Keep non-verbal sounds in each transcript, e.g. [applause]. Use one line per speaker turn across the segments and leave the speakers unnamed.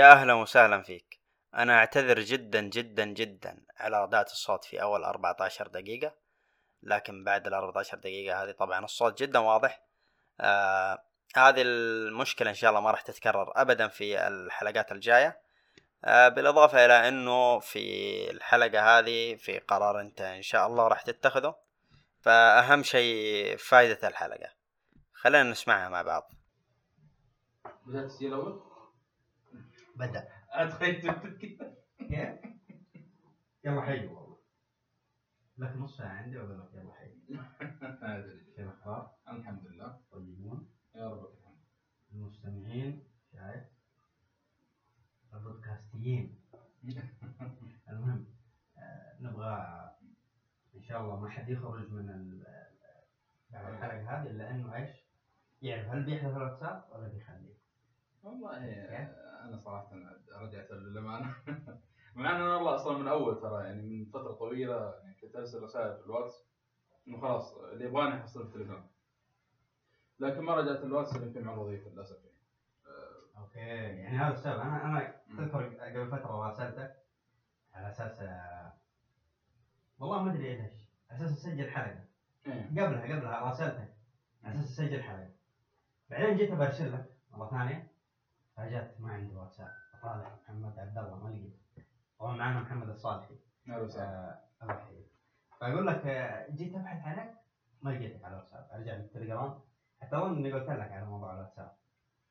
يا أهلا وسهلا فيك. أنا أعتذر جدا جدا جدا على ردات الصوت في أول 14 دقيقة لكن بعد ال 14 دقيقة هذه طبعا الصوت جدا واضح. آه هذه المشكلة إن شاء الله ما راح تتكرر أبدا في الحلقات الجاية. آه بالإضافة إلى أنه في الحلقة هذه في قرار أنت إن شاء الله راح تتخذه فأهم شيء فائدة الحلقة. خلينا نسمعها مع بعض.
بدأ.
أتخيل [laughs]
يلا حي والله. لك نص ساعة عندي وأقول لك يلا [laughs]
أدري
كيف الأخبار؟
الحمد لله.
طيبون.
يا رب الحمد
المستمعين شايف؟ البودكاستيين. [laughs] المهم آه، نبغى إن شاء الله ما حد يخرج من ال- بعد الحلقة هذه إلا إنه إيش؟ يعرف هل بيحذف الواتساب ولا بيخليه؟
والله أنا صراحة رجعت للأمانة [laughs] مع أن أنا والله أصلا من أول ترى يعني من فترة طويلة يعني كنت أرسل رسائل في الواتس إنه خلاص اللي يبغاني يحصل في التليجرام. لكن ما رجعت الواتس يمكن مع الوظيفة للأسف يعني.
okay يعني هذا السبب. أنا أنا تذكر قبل فترة راسلتك على أساس والله ما أدري ليش على أساس أسجل حلقة.
إيه.
قبلها قبلها راسلتك على أساس أسجل حلقة. بعدين جيت برسل لك مرة ثانية. فجأت ما عندي واتساب طالع محمد عبد الله ما لقيت طبعا معنا محمد الصالحي.
أهلا وسهلا.
آه، الله يحييك. فاقول لك آه، جيت أبحث عنك ما لقيتك على الواتساب. أرجع للتليجرام حتى اظن إني قلت لك على موضوع الواتساب.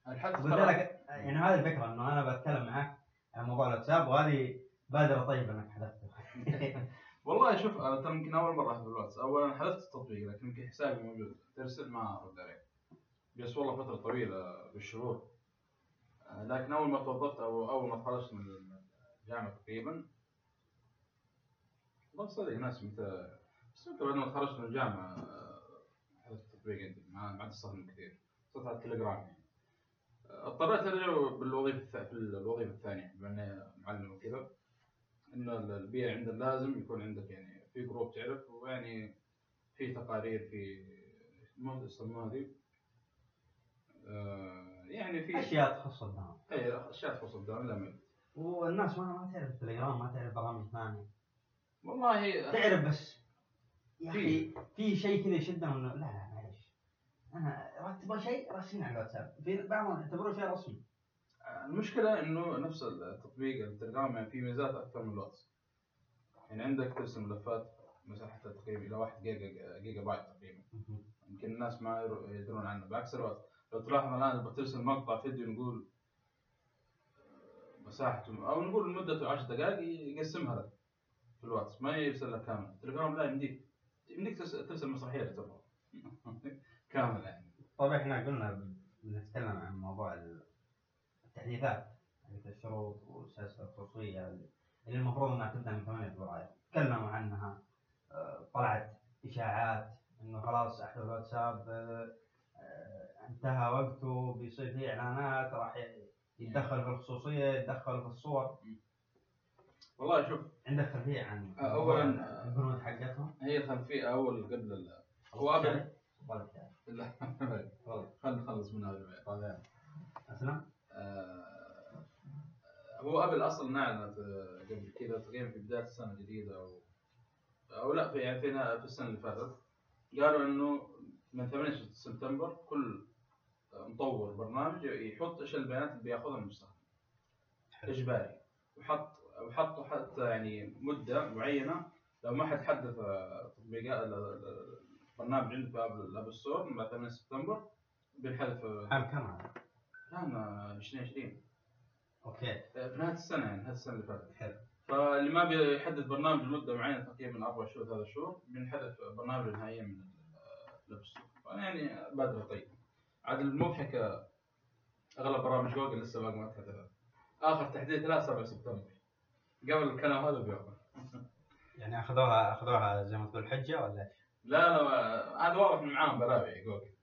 قلت لك يعني هذه الفكرة إنه أنا بتكلم معك عن موضوع الواتساب وهذه بادرة طيبة إنك حذفته [laughs] [laughs]
والله شوف أنا ترى يمكن أول مرة أحذف الواتس اولا حذفت التطبيق لكن يمكن حسابي موجود. ترسل ما أرد عليك. بس والله فترة طويلة بالشهور. لكن أول ما توظفت أو أول ما تخرجت من الجامعة تقريبا والله صدق ناس متى بس بعد ما تخرجت من الجامعة آه، حذفت التطبيق عندي ما عاد استخدم كثير صرت على التليجرام يعني. آه، اضطريت ارجع بالوظيفة في الوظيفة الثانية بما إني معلم وكذا إن البيئه عندنا لازم يكون عندك يعني في جروب تعرف ويعني في تقارير في ما يسموها هذه آه، يعني في
أشياء تخص الدوام.
اي أشياء تخص الدوام لا مل.
والناس ما ما تعرف التليجرام ما تعرف برامج ثانية.
والله
تعرف بس. يا أخي في. شيء كذا يشدهم إنه لا لا معلش أنا تبغى شيء؟ راسلني على الواتساب. في بعضهم يعتبروه شيء رسمي.
المشكلة إنه نفس التطبيق التليجرام يعني في ميزات أكثر من الواتس يعني عندك ترسل ملفات مساحتها تقريبا إلى 1 جيجا جيجا بايت تقريبا. يمكن الناس ما يدرون عنه. بعكس الواتس لو تلاحظ الان بترسل مقطع فيديو نقول مساحته. أو نقول مدته 10 دقائق يقسمها لك في الواتس. ما يرسل لك كامل. التليجرام لا يمديك. يمديك ترسل مسرحيه اللي تبغى كامل يعني.
طيب إحنا قلنا بنتكلم عن موضوع التحديثات. حقت الشروط والسياسة الخصوصيه اللي المفروض إنها تبدأ من 8 فبراير. تكلموا عنها آه، طلعت إشاعات إنه خلاص احد الواتساب آه، انتهى وقته بيصير فيه إعلانات راح يتدخل في الخصوصية يتدخل في الصور.
والله شوف
عندك خلفيه عن
آه، أولاً،
البنود حقتهم؟
هي خلفيه أول قبل ال- هو
تعال.
لا [laughs] خلينا نخلص من هذا.
أسلم.
آه، هو قبل أصلا أعلنت آه، قبل كذا تقريبا في بداية السنة الجديدة أو أو لا في يعني في السنة اللي فاتت قالوا إنه من 8 سبتمبر كل مطور برنامج يحط إيش البيانات اللي بياخذها من المستخدم. إجباري. وحط وحطوا حتى يعني مدة معينة. لو ما حد حدث آه، تطبيقات ال- البرنامج عنده في App ال App Store من بعد 8 سبتمبر بينحذف آه،
عام كم هذا؟
آه، 2020
okay.
في نهاية السنة يعني نهاية السنة اللي فاتت.
حلو.
فاللي ما بيحدث برنامج لمدة معينة تقريبا أربع شهور ثلاث شهور بينحذف برنامج نهائيا من Store يعني بادره طيبه عاد المضحكة أغلب برامج جوجل لسه باقي ما تحدثت. آخر تحديث لا 7 سبتمبر قبل الكلام هذا بيوم
يعني اخذوها أخذوها زي ما تقول حجة ولا؟
لا لا هذا واضح من معاهم بلاوي جوجل.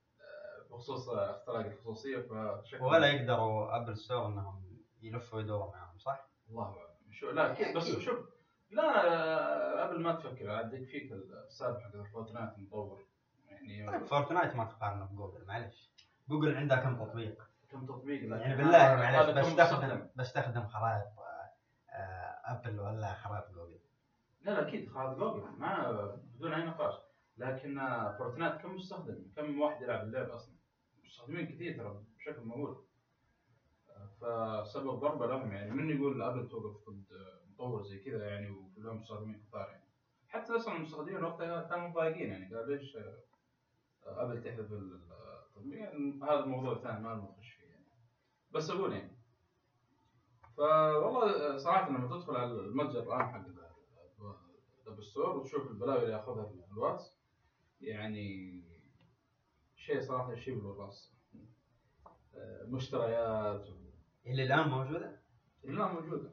بخصوص اختراق الخصوصية فشكل
ولا يقدروا Apple Store إنهم يلفوا يدوروا معاهم صح؟
الله أعلم. شو لا أكيد بس. شوف لا قبل ما تفكر. عاد يكفيك السالفه حق الفورتنايت مطور يعني
فورتنايت ما تقارنه بجوجل معلش جوجل عندها كم تطبيق؟
كم تطبيق
يعني بالله
هذا-
معلش بستخدم. بستخدم خرائط آه، ابل ولا خرائط جوجل.
لا لا أكيد خلاص جوجل ما بدون أي نقاش. لكن آه، فورتنايت كم مستخدم؟ كم واحد يلعب اللعبه أصلا؟ مستخدمين كثير ترى بشكل مهول. آه، فسبب ضربة لهم يعني من يقول ابل توقف ضد آه، مطور زي كذا يعني وكلهم مستخدمين كثار يعني. حتى أصلا المستخدمين وقتها كانوا مضايقين يعني قال ليش ابل تحذف التطبيق يعني هذا الموضوع ثاني ما نخش فيه يعني. بس أقول يعني فوالله صراحة لما تدخل على المتجر الآن حق ال App Store وتشوف البلاوي اللي ياخذها الواتس يعني شيء صراحة يشيب الرأس. آه، مشتريات و...
اللي الآن موجودة؟
لا موجودة.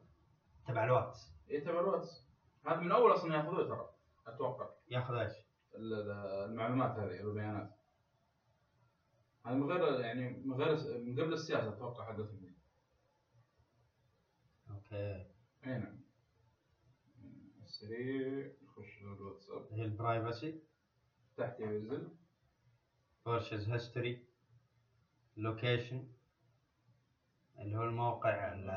تبع الواتس.
يتبع الواتس. هذا من أول أصلا ياخذوه ترى أتوقع.
ياخذ إيش؟
ال- ال- المعلومات هذه البيانات. هذا من غير يعني من غير من قبل السياسة أتوقع حقتهم
okay.
أي نعم. السريع نخش الواتساب.
هي ال privacy
تحت ينزل
purchase history location اللي هو الموقع ال-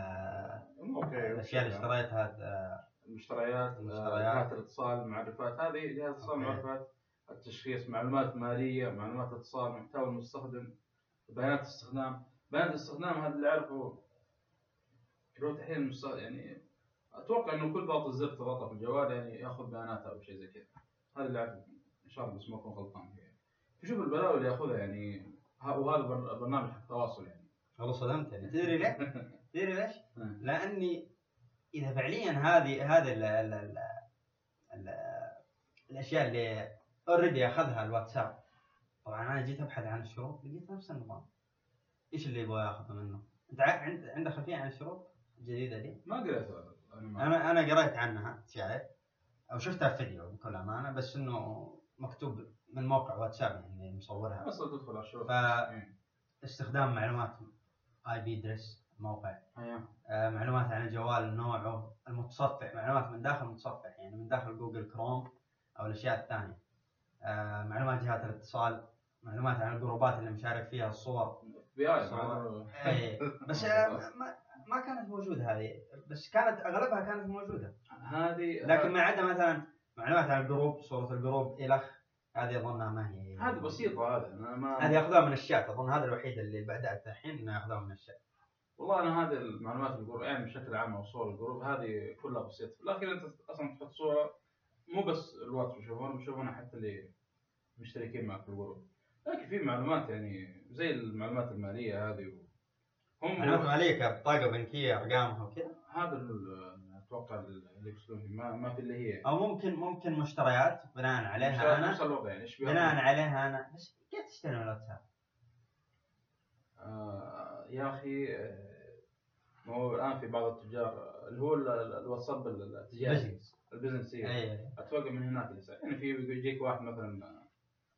okay
الأشياء اللي اشتريتها آه،
المشتريات
المشتريات.
آه، جهات الاتصال المعرفات هذه جهات الاتصال
okay.
المعرفات التشخيص معلومات مالية معلومات اتصال محتوى المستخدم بيانات استخدام بيانات الاستخدام هذا اللي أعرفه اللي هو تحليل يعني أتوقع إنه كل ضغط الزر تضغطه في الجوال يعني يأخذ بياناته أو شيء زي كذا هذا اللي أعرفه إن شاء الله بس ما أكون غلطان فيه يعني. فشوف البلاوي اللي يأخذها يعني ه- وهذا بر- برنامج حق تواصل يعني
والله صدمتني تدري ليه؟ تدري ليش؟ [laughs]
نعم.
لأني إذا فعليا هذه ال الأشياء اللي اوريدي أخذها الواتساب طبعا أنا جيت أبحث عن الشروط لقيت نفس النظام إيش اللي يبغى ياخذه منه؟ أنت عندك خلفية عن الشروط الجديدة دي؟
ما قريت هذا
أنا أنا قريت عنها شايف أو شفتها في فيديو بكل أمانة بس إنه مكتوب من موقع واتساب يعني مصورها
أصلا تدخل على الشروط
ف-
إيه.
استخدام معلومات IP address موقع.
أيوه.
آه، معلومات عن الجوال نوعه المتصفح معلومات من داخل المتصفح يعني من داخل جوجل كروم أو الأشياء الثانية. آه، معلومات جهات الاتصال معلومات عن الجروبات اللي مشارك فيها الصور.
بي
آي. إيه، بس آه، [laughs] ما ما كانت موجودة هذه. بس كانت أغلبها كانت موجودة.
هذه
لكن ما عدا مثلا معلومات عن ال group صورة ال group الخ هذه أظنها ما هي.
هذه بسيطة هذا ما
هذه ياخذوها من الشات. أظن هذا الوحيد اللي بدات الحين ياخذوها من الشات.
والله أنا هذه المعلومات ال group يعني بشكل عام أو صور ال group هذه كلها بسيطة. لكن أنت أصلا تحط صورة مو بس الواتس بيشوفونها بيشوفونها حتى اللي مشتركين معك في ال group لكن في معلومات يعني زي المعلومات المالية هذه و... هم
معلومات مالية كبطاقه بنكية ارقامها وكذا
هذا أتوقع اللي يقصدون ما, ما في اللي هي.
أو ممكن ممكن مشتريات بناء عليها
نفس
أنا.
الوضع يعني؟
بناء عليها أنا. بس كيف تشتري من الواتساب؟
آه يا أخي آه، هو الآن في بعض التجار اللي هو ال- ال- الواتساب التجاري.
business
ال business هي
أي
أتوقع من هناك اللي. يعني في يجيك واحد مثلا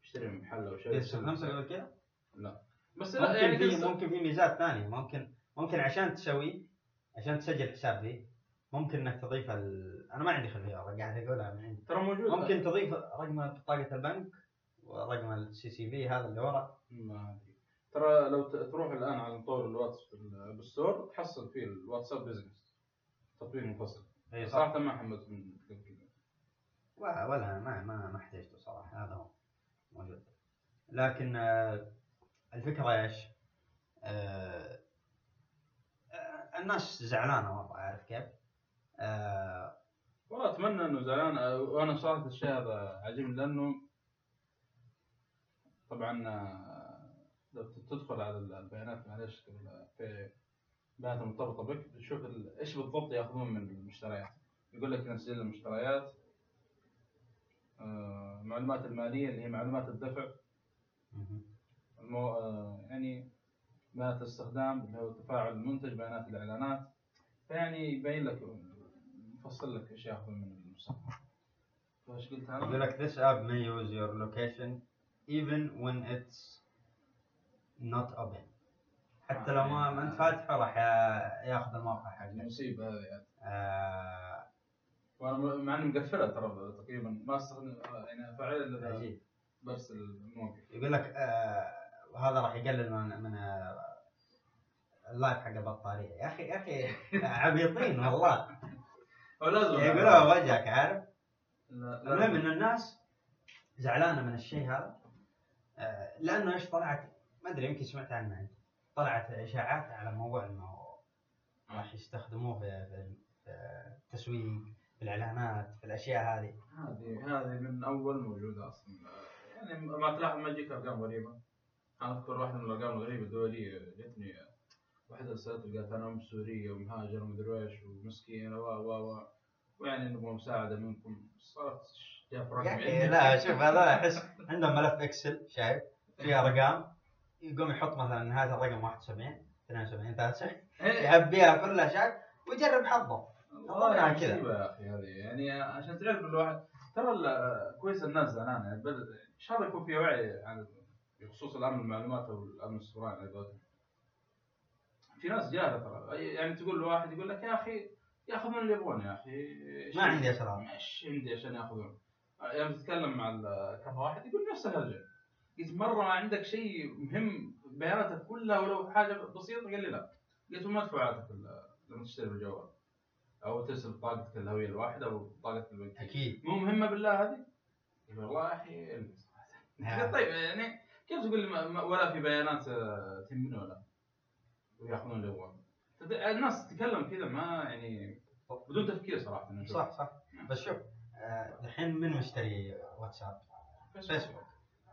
يشتري من محل أو شيء.
استخدمت قبل كذا؟
بس لا يعني
في ممكن في ميزات ثانية. ممكن ممكن عشان تسوي عشان تسجل حساب فيه ممكن إنك تضيف ال... أنا ما عندي خلفية والله قاعد أقولها من عندي.
ترى موجود
ممكن تضيف رقم بطاقه البنك ورقم ال CCV هذا اللي ورا.
ما أدري. ترى لو تروح الآن على مطور الواتس في ال- بال store تحصل فيه الواتساب Business تطبيق منفصل.
أي صح.
صراحة ما حملته من
ولا ولا ما ما ما احتاجته صراحة هذا هو. موجود. لكن آه، الفكرة إيش؟ آه، آه، الناس زعلانة والله عارف كيف؟ آه،
والله أتمنى إنه زعلان. آه، وأنا صراحة الشيء هذا عجيب لأنه طبعا لو تدخل على البيانات معلش في بيانات المرتبطه بك تشوف إيش بالضبط ياخذون من المشتريات يقول لك تسجيل المشتريات آه، المعلومات المالية اللي هي معلومات الدفع. المو... آه، يعني بيانات الاستخدام اللي هو تفاعل المنتج بيانات الإعلانات فيعني يبين لك مفصل لك إيش ياخذون من المستخدم فايش قلت
يقول
أنا؟
لك this app may use your location even when it's not open. حتى لو ما ما انت فاتحه راح يا- ياخذ الموقع حقك
مصيبة هذه.
آه،
وأنا مع إني مقفلها ترى تقريبا. ما استخدم يعني
عجيب.
برسل الموقع.
يقول لك آه، وهذا راح يقلل من من آه، اللايف حق البطارية. يا أخي يا أخي [laughs] عبيطين والله.
هو لازم.
يقولوها وجهك عارف؟ المهم. إن الناس زعلانة من الشيء هذا آه، لأنه إيش طلعت؟ ما أدري يمكن سمعت عنها. انت طلعت إشاعات على موضوع إنه راح يستخدموه في التسويق في الإعلانات في الأشياء هذه.
هذه هذه من أول موجودة أصلا. يعني ما تلاحظ ما تجيك أرقام غريبة. أنا أذكر واحدة من الأرقام الغريبة الدوليه جتني واحدة رسلت قالت أنا أم سورية ومهاجر ومدري إيش ومسكينة و و و ويعني نبغى مساعدة منكم. صارت جاب رقم.
لا شوف هذا أحس عندهم ملف إكسل شايف؟ فيه أرقام. يقوم يحط مثلا نهايه الرقم 71 72 73
إيه.
يعبيها كلها شايف ويجرب حظه.
والله
يعني
يعني
كذا.
يا أخي هذه. يعني عشان تعرف الواحد ترى كويس الناس زعلانه يعني بل- إن شاء الله يكون في وعي عن بخصوص الأمن المعلومات أو الأمن السيبراني على قولتهم. في ناس جاهلة ترى. يعني تقول لواحد يقول لك يا أخي ياخذون اللي يبغون يا أخي.
ما عندي أسرار.
إيش عندي عشان ياخذون؟ يوم تتكلم مع كفى واحد يقول نفس الهرجة. قلت مرة عندك شيء مهم بياناتك كلها ولو حاجة بسيطة؟ قال لي لا. قلت له مدفوعاتك لما تشتري بالجوال. أو ترسل بطاقتك الهوية الواحدة أو بطاقتك البنكية.
أكيد.
مو مهمة بالله هذه؟ يقول والله أخي قلت طيب يعني كيف تقول لي ولا في بيانات آه، تهمني ولا؟ ويأخذون تد- الناس تتكلم كذا ما يعني بدون تفكير صراحة.
صح صح. بس شوف آه، الحين من مشتري واتساب؟ فيسبوك.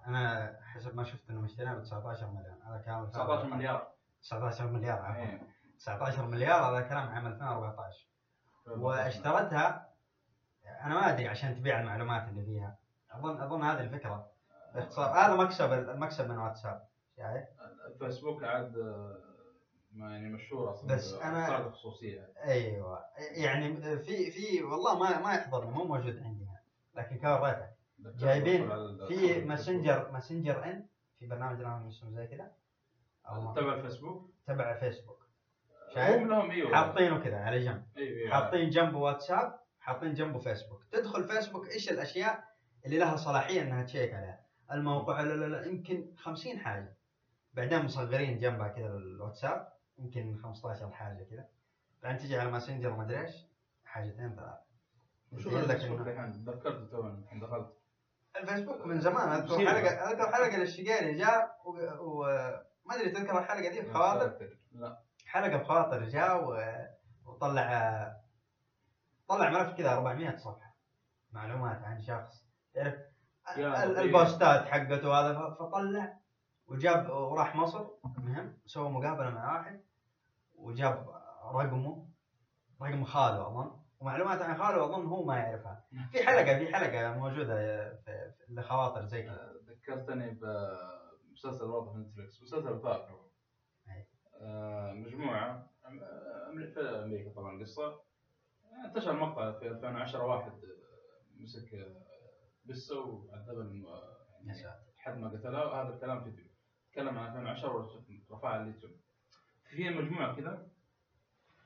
أنا حسب ما شفت انه مشتريها ب 19 مليون هذا كلام
19 مليار.
19 مليار عفوا.
إيه.
19 مليار هذا كلام عام 2014 واشترتها أنا ما أدري عشان تبيع المعلومات اللي فيها. أظن أظن هذه الفكرة. باختصار هذا مكسب المكسب من واتساب. شايف؟
الفيسبوك عاد آه، ما يعني مشهور أصلا
بس
الخصوصيه
أيوه. يعني في في والله ما ما يحضرني مو موجود عندي. لكن كوريته جايبين في ماسنجر ماسنجر ان في برنامج لهم اسمه زي كذا
تبع الفيسبوك
تبع فيسبوك
هم
شايف؟
لهم إيوه.
حاطينه كذا على جنب.
إيوه إيوه.
حاطين جنبه واتساب حاطين جنبه فيسبوك تدخل فيسبوك إيش الأشياء اللي لها صلاحية إنها تشيك عليها؟ الموقع لا لا لا يمكن 50 حاجة. بعدين مصغرين جنبها كذا الواتساب يمكن 15 حاجة كذا. بعدين تجي على ماسنجر ما أدري إيش حاجتين ثلاث
وشو
لك
الفيسبوك تذكرت تو دخلت.
الفيسبوك من زمان
أذكر.
حلقه أذكر حلقة للشقيري جاء وما أدري تذكر الحلقة دي؟ بخواطر؟
لا.
حلقة بخاطر جاء و- وطلع طلع ملف كذا 400 صفحة. معلومات عن شخص. تعرف. البوستات حقته هذا فطلع وجاب وراح مصر. المهم سوى مقابلة مع واحد وجاب رقمه رقم خاله أظن. ومعلومات عن خاله أظن هو ما يعرفها. في حلقه في حلقة موجودة في في لخواطر زي كذا.
ذكرتني بمسلسل واضح نتفلكس مسلسل.
أي.
آه، مجموعة. آه، أمري- في أمريكا طبعا القصة. انتشر مقطع في 2010 واحد آه، مسك آه، الم-
يا
يعني لحد ما قتلها وهذا الكلام فيديو. تكلم عن 2010 ورفعها على اليوتيوب في مجموعة كذا.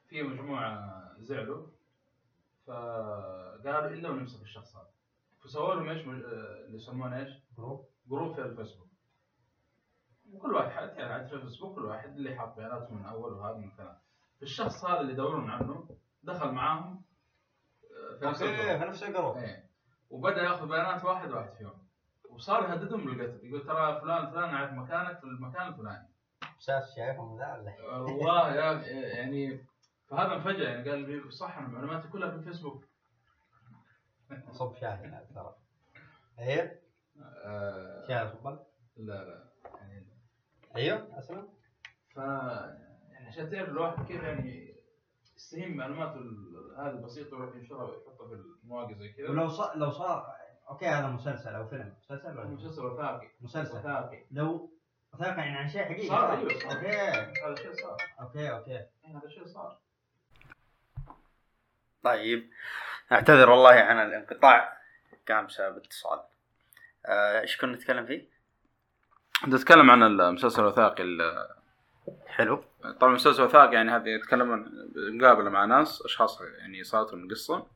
في مجموعة زعلوا. فقالوا إلا ونمسك الشخص هذا. فسووا لهم إيش؟ مج- آه، اللي يسمونه إيش؟
group.
group في الفيسبوك. وكل واحد يعني عاد في الفيسبوك كل واحد اللي حاط بياناته من أول وهذا من الكلام الشخص هذا اللي يدورون عنه دخل معاهم آه، في نفس
ال
group
في نفس ال
group. وبدأ ياخذ بيانات واحد واحد فيهم. وصار يهددهم بالقتل يقول ترى فلان فلان اعرف مكانك في المكان الفلاني.
أساس شايفهم ذا
والله يا يعني فهذا مفاجأة يعني قال لي صح أنا معلوماتي كلها في الفيسبوك.
صب شاهي هذا ترى. أيوه
آه
شاهي صبك
لا لا يعني
أيوه اسلم
ف يعني عشان تعرف الواحد كيف يعني يستهين معلوماته ال- هذه البسيطة ويروح ينشرها ويحطها في المواقع زي كذا
ولو صار لو صار okay هذا مسلسل أو فيلم. مسلسل ولا؟
مسلسل وثائقي.
مسلسل.
وثائقي.
لو وثائقي يعني عن شيء حقيقي.
صار، أيوة، صار.
okay.
هذا شيء صار.
okay okay.
يعني هذا شيء صار.
طيب. اعتذر والله عن الانقطاع. كان بسبب اتصال. آه، إيش كنا نتكلم فيه؟
نتكلم عن المسلسل الوثائقي
حلو.
طبعا مسلسل وثائقي يعني هذه يتكلمون مقابله مع ناس أشخاص يعني صارت لهم قصة.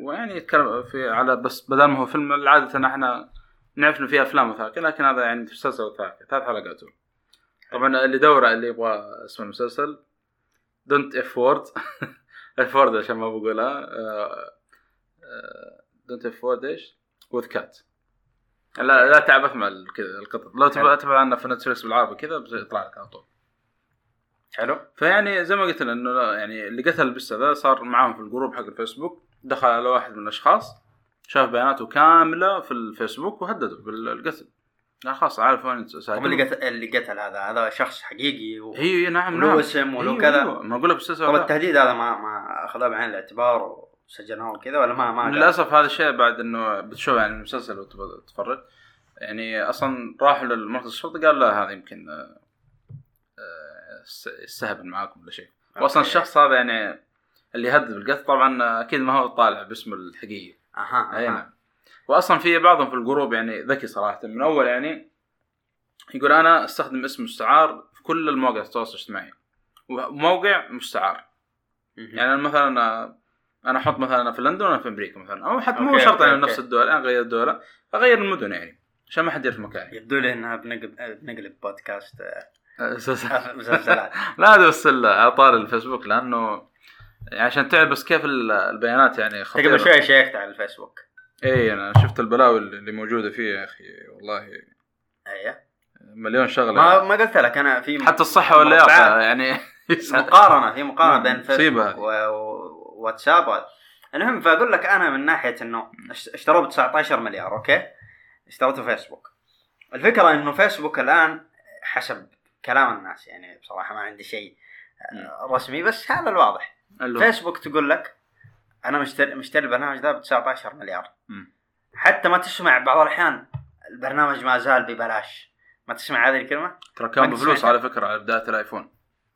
ويعني يتكلم في على بس بدل ما هو فيلم عادة إحنا نعرف إنه في أفلام وثائقي لكن هذا يعني مسلسل وثائقي ثلاث حلقات. طبعا اللي يدور اللي يبغى اسم المسلسل don't F word F word عشان ما بقولها don't F word إيش؟ with cat لا لا تعبث مع كذا القطط. لو تبغى تبغى عنه في نتفلكس بالعربي كذا بس يطلع لك على طول.
حلو.
فيعني زي ما قلت لنا إنه يعني اللي قتل البسه ذا صار معاهم في ال group حق الفيسبوك. دخل على واحد من الأشخاص شاف بياناته كاملة في الفيسبوك وهدده بالقتل. قال خلاص عارف وين ساكن
اللي قتل اللي قتل هذا هذا شخص حقيقي و...
هي نعم نعم
اسم وله
أيوه،
كذا.
أيوه. ما أقول لك
طب. التهديد هذا ما ما أخذوه بعين الاعتبار وسجنوه وكذا ولا ما ما؟
للأسف هذا الشيء بعد إنه بتشوف يعني المسلسل وتبغى تتفرج يعني أصلا راحوا للمركز الشرطه قال لا هذا يمكن آه، آه، يستهبل معاكم ولا شيء واصلا. الشخص هذا يعني اللي هدد بالقتل طبعا أكيد ما هو طالع باسمه الحقيقي
أها أي.
نعم واصلا في بعضهم في الجروب يعني ذكي صراحة. من أول يعني يقول أنا أستخدم اسم مستعار في كل المواقع التواصل الاجتماعي. وموقع مستعار. يعني مثلا أنا أحط مثلا في لندن وأنا في أمريكا مثلا. أو حتى مو شرط يعني. نفس الدولة أنا أغير الدولة أغير المدن يعني عشان ما حد يعرف مكاني.
يبدو لي إنها بنقلب بنقلب بودكاست آه،. [laughs] مسلسلات.
لا هذا بس ال- على طار الفيسبوك لأنه عشان تعرف بس كيف ال- البيانات يعني
انت قبل
خطيره
شوي شيكت على الفيسبوك.
اي أنا شفت البلاوي اللي موجودة فيه يا أخي والله.
أيوه.
مليون شغلة.
ما ما قلت لك أنا في
حتى الصحة
واللياقة.
يعني. [laughs]
مقارنة في
مقارنة
بين فيسبوك وواتساب. المهم فأقول لك أنا من ناحية إنه اشت- اشتروه ب 19 مليار okay؟ اشتريته فيسبوك الفكرة إنه فيسبوك الآن حسب كلام الناس يعني بصراحة ما عندي شيء رسمي بس هذا الواضح. فيسبوك تقول لك أنا مشتري مشتري البرنامج ده ب 19 مليار.
مم.
حتى ما تسمع بعض الأحيان البرنامج ما زال ببلاش. ما تسمع هذه الكلمة؟
ترى كان بفلوس على فكرة على بداية الآيفون.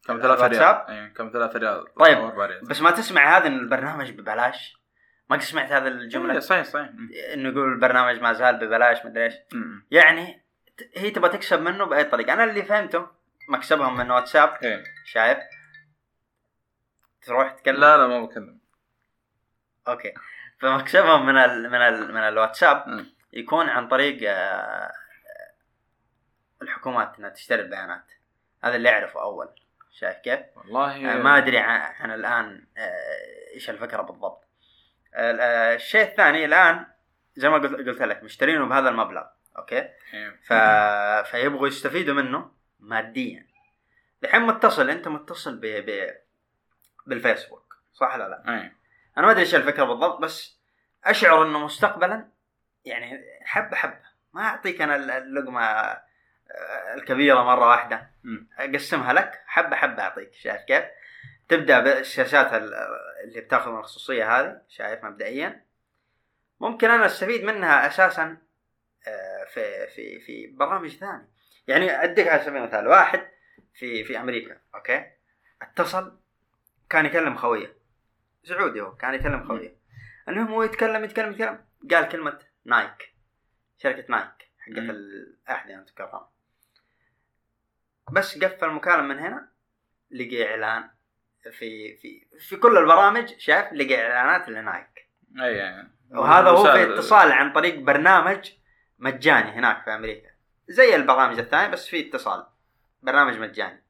كم ثلاثة ريال؟ اي كم ثلاثة ريال.
طيب، بس ما تسمع هذا إن البرنامج ببلاش. ما قد سمعت هذه
إيه،
الجمله
صحيح صحيح. مم.
إنه يقول البرنامج ما زال ببلاش مدري
إيش.
يعني هي تبغى تكسب منه بأي طريقة. أنا اللي فهمته مكسبهم من واتساب.
إيه.
شايف؟ تروح تتكلم
لا لا ما بكلم.
أوكي فمكسبهم من ال من ال من الواتساب. يكون عن طريق آه، الحكومات إنها تشتري البيانات هذا اللي أعرفه أول شايف كيف؟
والله
آه، ما أدري عن, الآن آه، إيش الفكرة بالضبط. ال- الشيء الثاني الآن زي ما قلت قلت لك مشترينه بهذا المبلغ أوكي؟
إيه.
ف... فيبغوا يستفيدوا منه ماديا. الحين متصل أنت متصل ب... ب... بالفيسبوك صح ولا لا؟
إيه.
أنا ما أدري إيش الفكرة بالضبط بس أشعر إنه مستقبلا يعني حبة حبة. ما أعطيك أنا اللقمة آه، الكبيرة مرة
واحدة.
أقسمها لك حبة حبة أعطيك. شايف كيف؟ تبدأ بالشاشات ال- اللي بتاخذ من الخصوصية هذه شايف مبدئيا. ممكن أنا أستفيد منها أساسا آه، في في في برامج ثانية. يعني أديك على سبيل المثال واحد في في أمريكا okay؟ اتصل كان يكلم خويه. سعودي هو كان يكلم خويه المهم هو يتكلم يتكلم يتكلم. قال كلمة Nike. شركة Nike حقت. الاحذيه انت تكرم بس قفل المكالمة من هنا لقي إعلان في في في كل البرامج شايف؟ لقي إعلانات ل
Nike. أي أي
وهذا هو في اتصال عن طريق برنامج مجاني هناك في أمريكا. زي البرامج الثانية بس في اتصال. برنامج مجاني.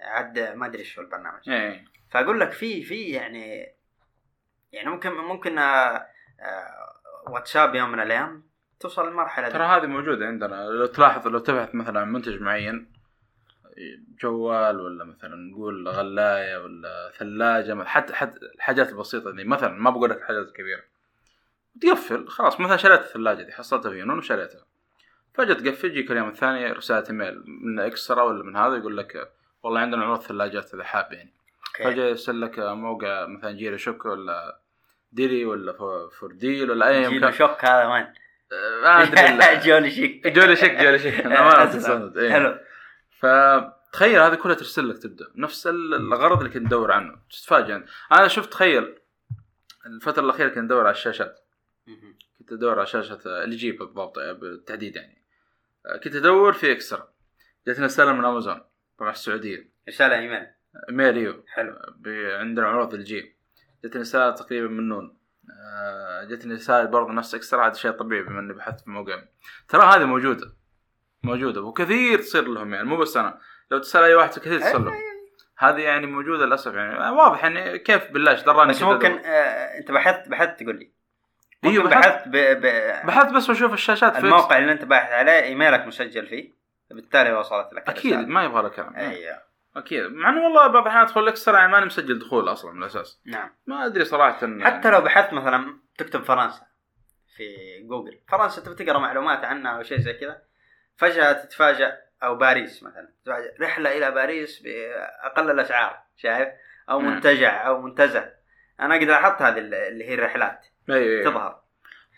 عاد ما أدري شو البرنامج.
أي.
فأقول لك في في يعني يعني ممكن ممكن آه، آه، واتساب يوم من الأيام توصل للمرحلة
ترى
دي
هذه موجودة عندنا. لو تلاحظ لو تبحث مثلا عن منتج معين جوال ولا مثلا نقول غلاية ولا ثلاجة حتى حتى الحاجات البسيطة دي مثلا ما بقول لك الحاجات الكبيرة. تقفل خلاص مثلا شريت الثلاجة دي حصلتها في يونان وشريتها. فجأة تقفل يجيك اليوم الثاني رسالة إيميل من إكسترا ولا من هذا يقول لك والله عندنا عروض ثلاجات إذا حاب يعني.
okay
فجاه يرسل لك موقع مثلا Jollychic ولا ديري ولا فو- Fordeal ولا
أي
مكان.
شوك هذا وين؟
ما أدري [laughs] Jollychic. Jollychic Jollychic. أنا ما إيه.
حلو.
فتخيل هذه كلها ترسل لك تبدأ. نفس ال- الغرض اللي كنت ادور عنه. تتفاجئ. أنا شفت تخيل الفترة الأخيرة كنت أدور على الشاشات.
كنت
كنت أدور على شاشة LG بالضبط بالتحديد يعني. كنت أدور في إكسترا. جتني رسالة من أمازون طبعا
السعودية. رسالة
إيميل. أيوه
حلو.
عندنا عروض LG جتني رسالة تقريبا من نون. آه، جتني رسالة برضه نفس اكسترا هذا شيء طبيعي بما إني بحثت في موقع. ترى هذه موجودة. موجودة وكثير تصير لهم يعني مو بس أنا. لو تسأل أي واحد كثير تصير لهم. هذه يعني موجودة للأسف يعني. واضح يعني كيف بالله إيش دراني
بس ممكن آه أنت بحثت بحثت تقول لي. أيوه
بحثت.
بحثت ب... ب...
بحثت بس بشوف الشاشات في
الموقع اللي أنت باحث عليه إيميلك مسجل فيه بالتالي وصلت لك أكيد.
ما يبغى له كلام.
أيوه.
أكيد. مع إنه والله بعض الأحيان أدخل اكسترا يعني ماني مسجل دخول أصلا من الاساس
نعم.
ما أدري صراحة إن
حتى لو بحثت مثلا تكتب فرنسا في جوجل. فرنسا تبي تقرأ معلومات عنها أو شيء زي كذا فجأة تتفاجأ أو باريس مثلا. رحلة إلى باريس بأقل الاسعار شايف؟ أو
نعم.
منتجع أو منتزه. أنا قد لاحظت هذه اللي هي الرحلات.
أي
تظهر.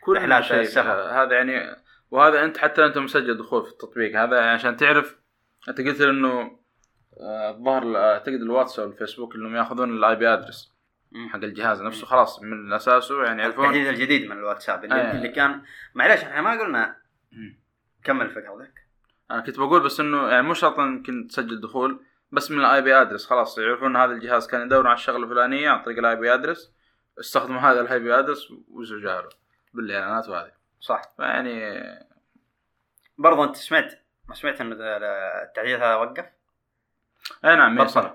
كل
رحلات
شيء. هذا يعني وهذا أنت حتى أنت مسجل دخول في التطبيق هذا يعني عشان تعرف أنت قلت إنه الظاهر اعتقد الواتس أو الفيسبوك إنهم ياخذون ال IP address حق الجهاز نفسه خلاص من أساسه يعني يعرفون.
التحديث الجديد من الواتساب اللي,
أي.
اللي كان معلش إحنا ما قلنا. كمل في قولك
أنا كنت بقول بس إنه يعني مو شرط يمكن تسجل دخول بس من ال IP address خلاص يعرفون هذا الجهاز كان يدور على الشغلة الفلانية عن طريق ال IP address استخدموا هذا ال IP address وزجاره بالإعلانات وهذه.
صح.
فيعني
برضو أنت سمعت ما سمعت إن التحديث هذا وقف؟
اي نعم
بطل.
يصح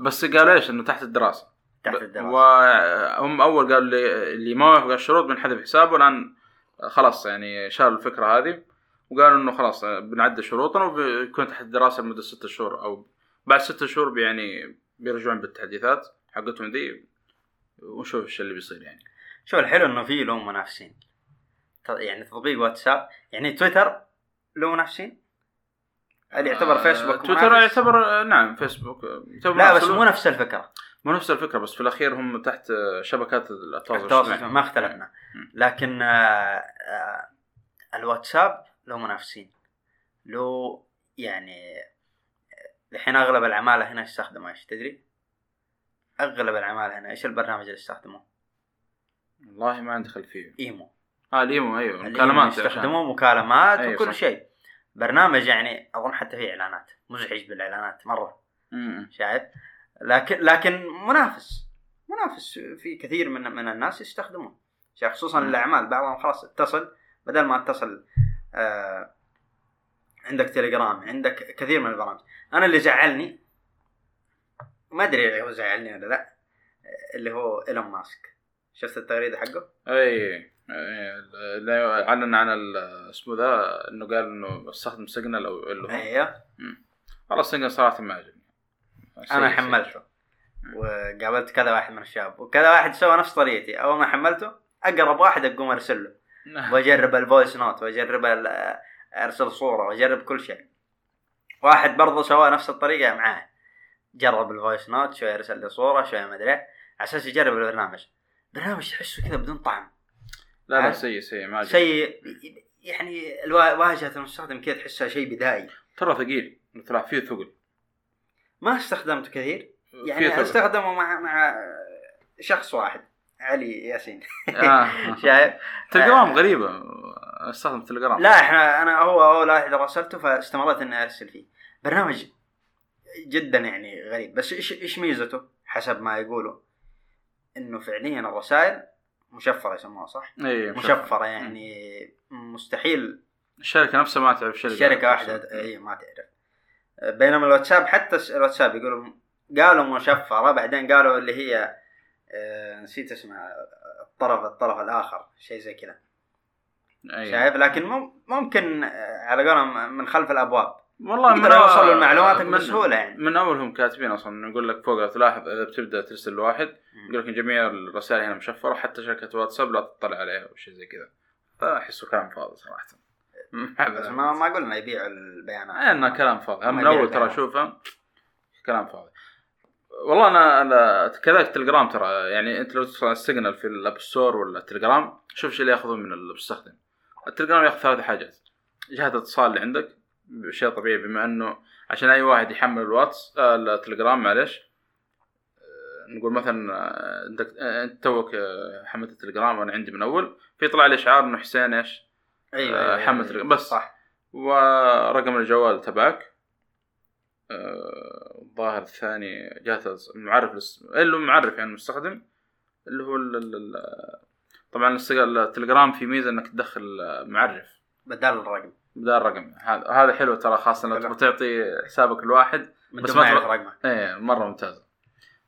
بس قال إيش؟ إنه تحت الدراسة.
تحت الدراسة.
وهم أول قالوا لي اللي ما وافق على الشروط بنحذف حسابه. الآن خلاص يعني شالوا الفكرة هذه وقالوا إنه خلاص بنعدل شروطنا وبيكون تحت الدراسة لمدة ستة شهور أو بعد ستة شهور يعني بيرجعون بالتحديثات حقتهم دي. ونشوف إيش اللي بيصير يعني.
شوف الحلو إنه في له منافسين. يعني تطبيق واتساب. يعني تويتر له منافسين؟ هل يعتبر
آه،
فيسبوك
تويتر؟ يعتبر آه، نعم فيسبوك يعتبر
لا بس مو نفس الفكرة
مو نفس الفكرة بس في الأخير هم تحت آه، شبكات التواصل
ما اختلفنا. لكن الواتساب له منافسين له يعني الحين أغلب العمالة هنا يستخدموا إيش تدري؟ أغلب العمالة هنا إيش البرنامج اللي يستخدموه؟
والله ما عندي خلفية إيمو آه
الإيمو
أيوه مكالمات
يستخدموه مكالمات
أيوة
وكل. شيء برنامج يعني أظن حتى فيه إعلانات. مزعج بالإعلانات
مرة.
شايف؟ لكن لكن منافس. منافس في كثير من من الناس يستخدمه شايف؟ خصوصا. الأعمال. بعضهم خلاص اتصل. بدل ما اتصل آه عندك تليجرام عندك كثير من البرامج. أنا اللي زعلني ما أدري هو زعلني ولا لا اللي هو إيلون ماسك. شفت التغريدة حقه؟
أي. لا اعلن عن اسمه ذا إنه قال إنه استخدم Signal أو اللي هو
أيوه
والله Signal صراحة ما عجبني أنا
حملته. وقابلت كذا واحد من الشباب. وكذا واحد سوى نفس طريقتي. أول ما حملته أقرب واحد أقوم أرسل له.
سيء.
وأجرب ال voice note وأجرب أرسل صورة وأجرب كل شيء. واحد برضه سوى نفس الطريقة معاه. جرب ال voice note شوي أرسل لي صورة شوي ما أدري. على أساس يجرب البرنامج. برنامج تحسه كذا بدون طعم.
لا لا؟ سيء سيء ما
شيء يعني واجهة المستخدم كذا تحسها شيء بدائي.
ترى ثقيل طلع فيه ثقل.
ما استخدمته كثير. يعني. استخدمه مع مع شخص واحد علي ياسين.
آه. [laughs]
شايف؟
تليجرام
آه.
غريبة. استخدم تليجرام
لا إحنا أنا هو اول واحد راسلته فاستمريت إني أرسل فيه. برنامج جدا يعني غريب. بس إيش إيش ميزته؟ حسب ما يقولوا. إنه فعليا الرسائل مشفرة يسموها صح؟
اي
مشفرة. يعني مستحيل.
الشركة نفسها ما تعرف شركة.
شركة واحدة اي ما تعرف. بينما الواتساب حتى الواتساب يقولوا قالوا مشفرة بعدين قالوا اللي هي آه، نسيت اسمها الطرف الطرف الآخر شيء زي كذا.
أي.
شايف؟ لكن مم- ممكن آه، على قولهم من خلف الأبواب.
والله
يقدر يوصل لمعلوماتك
من-
بسهوله يعني.
من اول هم كاتبين أصلا يقول لك فوق تلاحظ إذا بتبدأ ترسل لواحد يقول لك جميع الرسائل هنا مشفرة حتى شركة واتساب لا تطلع عليها أو شيء زي كذا. فاحسه كلام فاضي صراحة. [laughs]
بس ما ما قلنا يبيعوا البيانات.
إنه كلام فاضي. من
أول
ترى. أشوفه كلام فاضي. والله أنا أنا كذلك تليجرام ترى يعني أنت لو تدخل على ال Signal في ال App Store ولا التليجرام شوف إيش اللي يأخذون من المستخدم التليجرام يأخذ ثلاث حاجات. جهة الاتصال اللي عندك شيء طبيعي بما إنه عشان أي واحد يحمل الواتس آه التليجرام معلش آه، نقول مثلا آه، أنت توك حملت التليجرام وأنا عندي من أول. فيطلع لي إشعار إنه حسين إيش؟
أيوه
آه،
أيوة، أيوة،
تليجرام. بس.
صح.
ورقم الجوال تبعك. الظاهر الثاني جهة المعرف اللي هو معرف يعني المستخدم اللي هو طبعا التليجرام في ميزة إنك تدخل معرف.
بدل الرقم.
بدال رقم هذا هذا حلو ترى خاصة لو. تبغى تعطي حسابك الواحد بس
ما
تبغى-
رقمك
إيه مرة ممتازه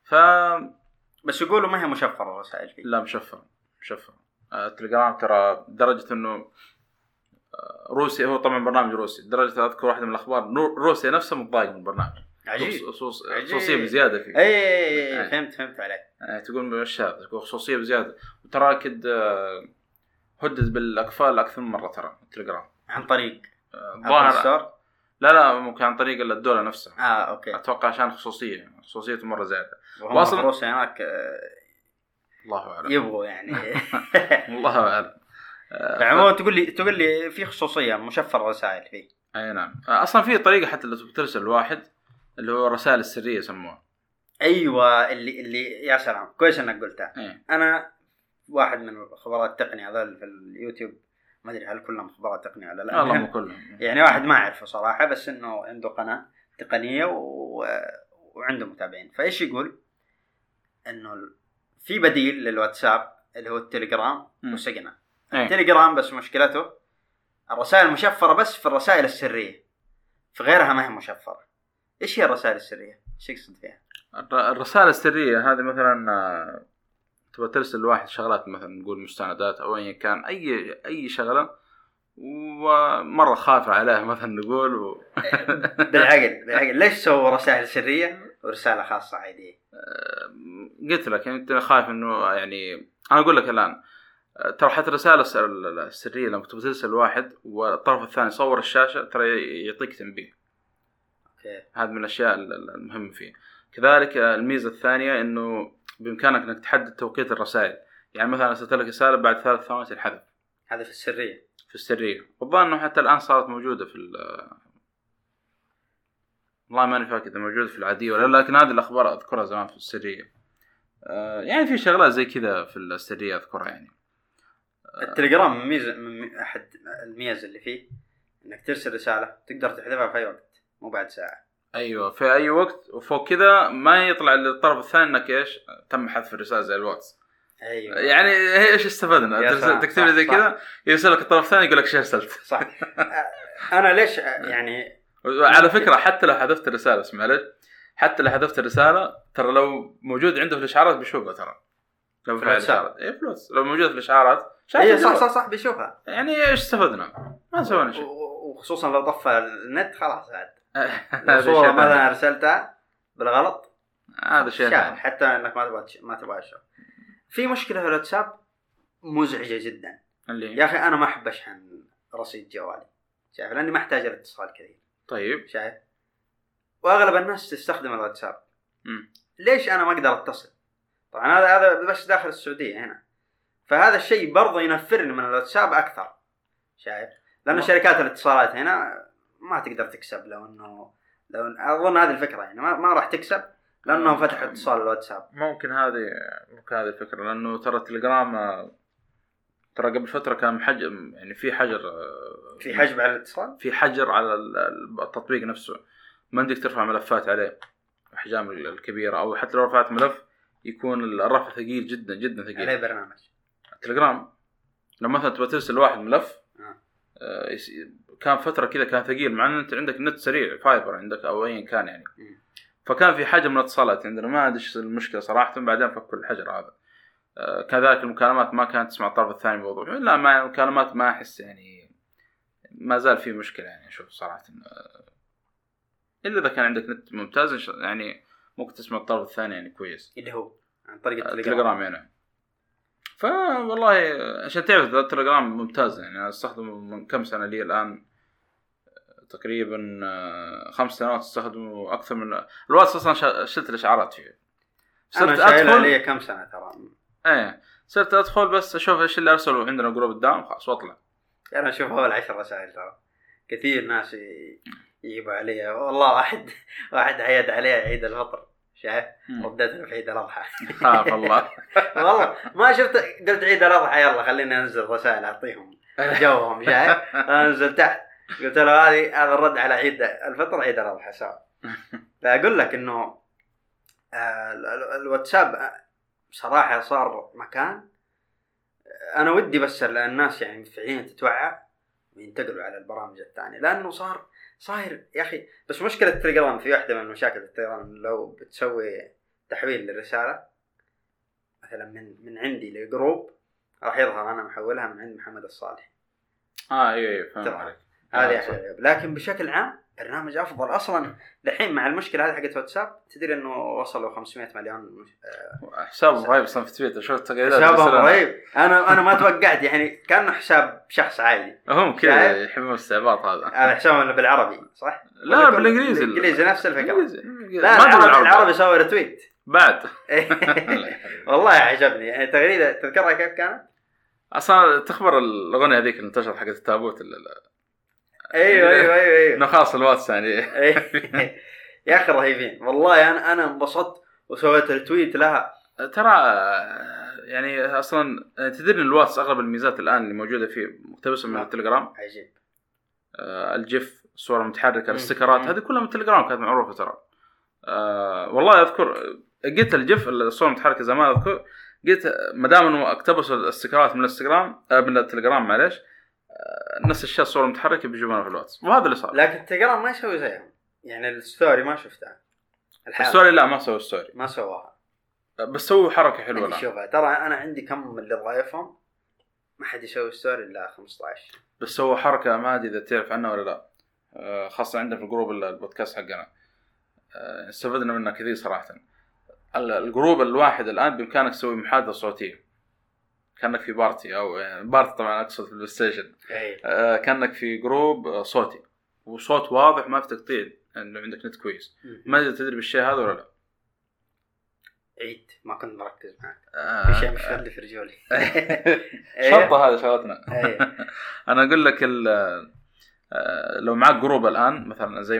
ف
بس يقولوا ما هي مشفرة الرسائل فيه
لا مشفر مشفر آه، التليجرام ترى درجة إنه آه، روسيا هو طبعا برنامج روسي. لدرجة أذكر واحدة من الأخبار روسيا نفسها متضايقة من البرنامج.
عجيب.
خصوص-
عجيب.
خصوصية بزيادة فيه.
اي اي
أي.
اي فهمت فهمت عليك.
آه، تقول مش هذا تقول خصوصية بزيادة. وترى كد آه، هدد بالاقفال أكثر من مرة ترى التليجرام
عن طريق
آه، الظاهر لا لا ممكن عن طريق الدولة نفسها.
آه أوكي.
أتوقع عشان مرة زيادة.
وهم
وأصلاً-
في روسيا هناك آه،
الله أعلم.
يبغوا يعني. [laughs]
الله أعلم. آه،
عموما تقول لي تقول لي في خصوصية مشفر رسائل فيه.
أي نعم. أصلا في طريقة حتى لو ترسل الواحد اللي هو الرسائل السرية يسموها.
أيوه اللي اللي يا سلام كويس إنك قلتها.
إيه.
أنا واحد من خبراء التقنية هذول في اليوتيوب. ما أدري هل كلهم خبراء تقنية ولا لا
اللهم [laughs] كلهم
يعني واحد ما اعرفه صراحة بس إنه عنده قناة تقنية و... وعنده متابعين فإيش يقول؟ إنه في بديل للواتساب اللي هو التليجرام
مم.
وسجنه
إيه
التليجرام بس مشكلته الرسائل مشفرة بس في الرسائل السرية في غيرها ما هي مشفرة إيش هي الرسائل السرية؟ إيش يقصد فيها؟
الر- الرسائل السرية هذه مثلا آه، تبغى ترسل لواحد شغلات مثلا نقول مستندات أو ايا كان أي أي شغلة ومرة خايف عليها [laughs] مثلا نقول و... [laughs]
بالعقل بالعقل. ليش سووا رسائل سرية ورسالة خاصة عادية؟
قلت لك يعني أنت خايف إنه يعني أنا أقول لك الآن ترى حتى الرسائل الس- السرية لما تبغى ترسل واحد والطرف الثاني يصور الشاشة ترى يعطيك تنبيه.
أوكي.
هذا من الأشياء ال- ال- المهمة فيه. كذلك الميزة الثانية إنه بإمكانك إنك تحدد توقيت الرسائل. يعني مثلا ارسلت لك رسالة بعد ثلاث ثواني تنحذف.
هذا في السرية.
في السرية. والظاهر إنه حتى الآن صارت موجودة في ال- والله ماني فاكر إذا موجودة في العادية ولا لا لكن هذه الأخبار أذكرها زمان في السرية. آه، يعني في شغلات زي كذا في السرية أذكرها يعني.
التليجرام من ميزه من أحد الميز اللي فيه إنك ترسل رسالة تقدر تحذفها في أي وقت مو بعد ساعة.
أيوه في أي وقت. وفوق كذا ما يطلع للطرف الثاني إنك إيش؟ تم حذف الرسالة زي الواتس.
أيوه.
يعني إيش استفدنا؟ تكتب لي
صح،
زي
صح.
كذا يرسل لك الطرف الثاني يقول لك إيش أرسلت.
صح. أنا ليش [laughs] يعني
على فكرة حتى لو حذفت الرسالة بس معلش حتى لو حذفت الرسالة ترى لو موجود عنده في الإشعارات بيشوفها ترى. لو
في.
الإشعارات. اي في الواتس. لو موجود في الإشعارات
اي صح
الجوال.
صح صح بيشوفها.
يعني إيش استفدنا؟ ما سوينا شيء.
وخصوصا لو طفى النت خلاص عاد.
صورة
مثلا. أرسلتها بالغلط
هذا شيء ثاني.
حتى إنك ما تبغى ما تبغى تشوف في مشكلة في الواتساب مزعجة جدا.
اللي
يا أخي أنا ما أحب أشحن رصيد جوالي شايف؟ لأني ما أحتاج الاتصال كثير.
طيب.
شايف؟ وأغلب الناس تستخدم الواتساب.
مم.
ليش أنا ما أقدر أتصل؟ طبعا هذا هذا بس داخل السعودية هنا. فهذا الشيء برضه ينفرني من الواتساب أكثر شايف؟
لأنه
شركات الاتصالات هنا ما تقدر تكسب لو إنه لو أظن هذه الفكرة يعني ما, ما راح تكسب لأنهم فتحوا اتصال الواتساب.
ممكن هذه ممكن هذه الفكرة لأنه ترى التليجرام آه، ترى قبل فترة كان محجم يعني في حجر آه،
في حجب على الاتصال؟
في حجر على ال- ال- التطبيق نفسه. ما عندك ترفع ملفات عليه الاحجام ال- الكبيرة أو حتى لو رفعت ملف يكون الرفع ثقيل جدا جدا
عليه
ثقيل
برنامج.
التليجرام لما مثلا تبغى ترسل واحد ملف
آه.
آه، كان فترة كذا كان ثقيل مع إن أنت عندك نت سريع فايبر عندك أو ايا كان يعني. فكان في حجم من الاتصالات عندنا ما أدري إيش المشكلة صراحة بعدين فكوا الحجر هذا. آه، كذلك المكالمات ما كانت تسمع الطرف الثاني بوضوح. لا ما المكالمات ما أحس يعني ما زال في مشكلة يعني أشوف صراحة. آه، إلا إذا كان عندك نت ممتاز يعني ممكن تسمع الطرف الثاني يعني كويس.
اللي هو عن طريق التليجرام.
التليجرام يعني. فوالله عشان تعرف التليجرام ممتاز يعني أنا أستخدمه من كم سنة لي الآن؟ تقريبا آه، خمس سنوات أستخدمه أكثر من الواتس أصلا شلت الاشعارات فيه.
أنا
صرت
شايلها
ادخل
لي كم سنة ترى.
إيه صرت أدخل بس أشوف إيش اللي ارسلوا عندنا group الدعم خلاص وأطلع.
أنا أشوف اول عشر رسائل ترى. كثير ناس يجيبوا علي. والله واحد واحد عيد عليه عيد الفطر. شايف له في عيد الأضحى.
خاف الله. [laughs]
والله ما شفت قلت عيد الأضحى يلا خليني أنزل رسائل أعطيهم [laughs] جوهم شايف أنزل تحت. قلت له هذه هذا الرد على عيد الفطر عيد الأضحى سوا [laughs] فأقول لك إنه آه، ال- ال- الواتساب آه، بصراحه صار مكان آه، أنا ودي بس الناس يعني فعليا تتوعى وينتقلوا على البرامج الثانية لأنه صار صاير يا أخي بس مشكلة التليجرام في واحدة من مشاكل التليجرام لو بتسوي تحويل للرسالة مثلا من من عندي لجروب راح يظهر أنا محولها من عند محمد الصالح.
آه أيوه أيوه فهمت. عليك.
هذه
آه،
لكن بشكل عام برنامج أفضل أصلا دحين مع المشكلة هذه حقت واتساب تدري إنه وصلوا 500 مليون.
حساب رهيب أصلا في تويتر شفت تغييرات بس أنا-
رهيب أنا أنا ما توقعت يعني كأنه حساب شخص عادي
هم كذا؟ يحبون الاستعباط هذا
هذا حسابهم بالعربي صح؟
لا بالإنجليزي
بالإنجليزي نفس
الفكرة.
لا العربي,
بالعربي.
العربي سوى retweet
بعد [laughs]
والله عجبني يعني تغريده تذكرها كيف كانت؟
أصلا تخبر الأغنية هذيك اللي انتشرت حقت التابوت
أيوه أيوه أيوه أيوه
إنه خلاص الواتس يعني [laughs]
إيه. يا أخي رهيبين والله أنا أنا انبسطت وسويت retweet لها
ترى يعني أصلا تدري إن الواتس أغلب الميزات الآن اللي موجودة فيه مقتبسه من
نعم.
التليجرام
عجيب
آه، ال GIF الصورة
المتحركة.
الاستيكرات. هذه كلها من التليجرام كانت معروفة ترى آه، والله أذكر قلت ال GIF الصورة المتحركة زمان أذكر قلت ما دام إنه اقتبسوا الاستيكرات من الانستغرام آه، من التليجرام معليش آه، نفس الشيء الصورة المتحركه بيجيبونها في الواتس. وهذا اللي صار.
لكن التليجرام ما يسوي زيهم. يعني ال story ما شفتها الحالة
ال story لا ما سووا story
ما سواها.
بس سووا حركة
حلوة
الآن.
شوفها ترى أنا عندي كم من اللي ضايفهم. ما حد يسوي story إلا 15
بس سووا حركة ما أدري إذا تعرف عنها ولا لا. آه، خاصة عندنا في ال group ال- البودكاست حقنا. آه، استفدنا منها كثير صراحة. ال- ال group الواحد الآن بإمكانك تسوي محادثة صوتية. كأنك في party أو party طبعا اقصد في ال PlayStation.
اي
آه، كأنك في group آه، صوتي. وصوت واضح ما في تقطيع إنه عندك نت كويس. ما أدري تدري بالشيء هذا ولا لا.
عيد ما كنت مركز معك.
آه،
في شيء مش فل في رجولي. [laughs]
شرطه هذا شغلتنا.
إيه. [laughs]
أنا أقول لك ال- آه، لو معك جروب الآن مثلا زي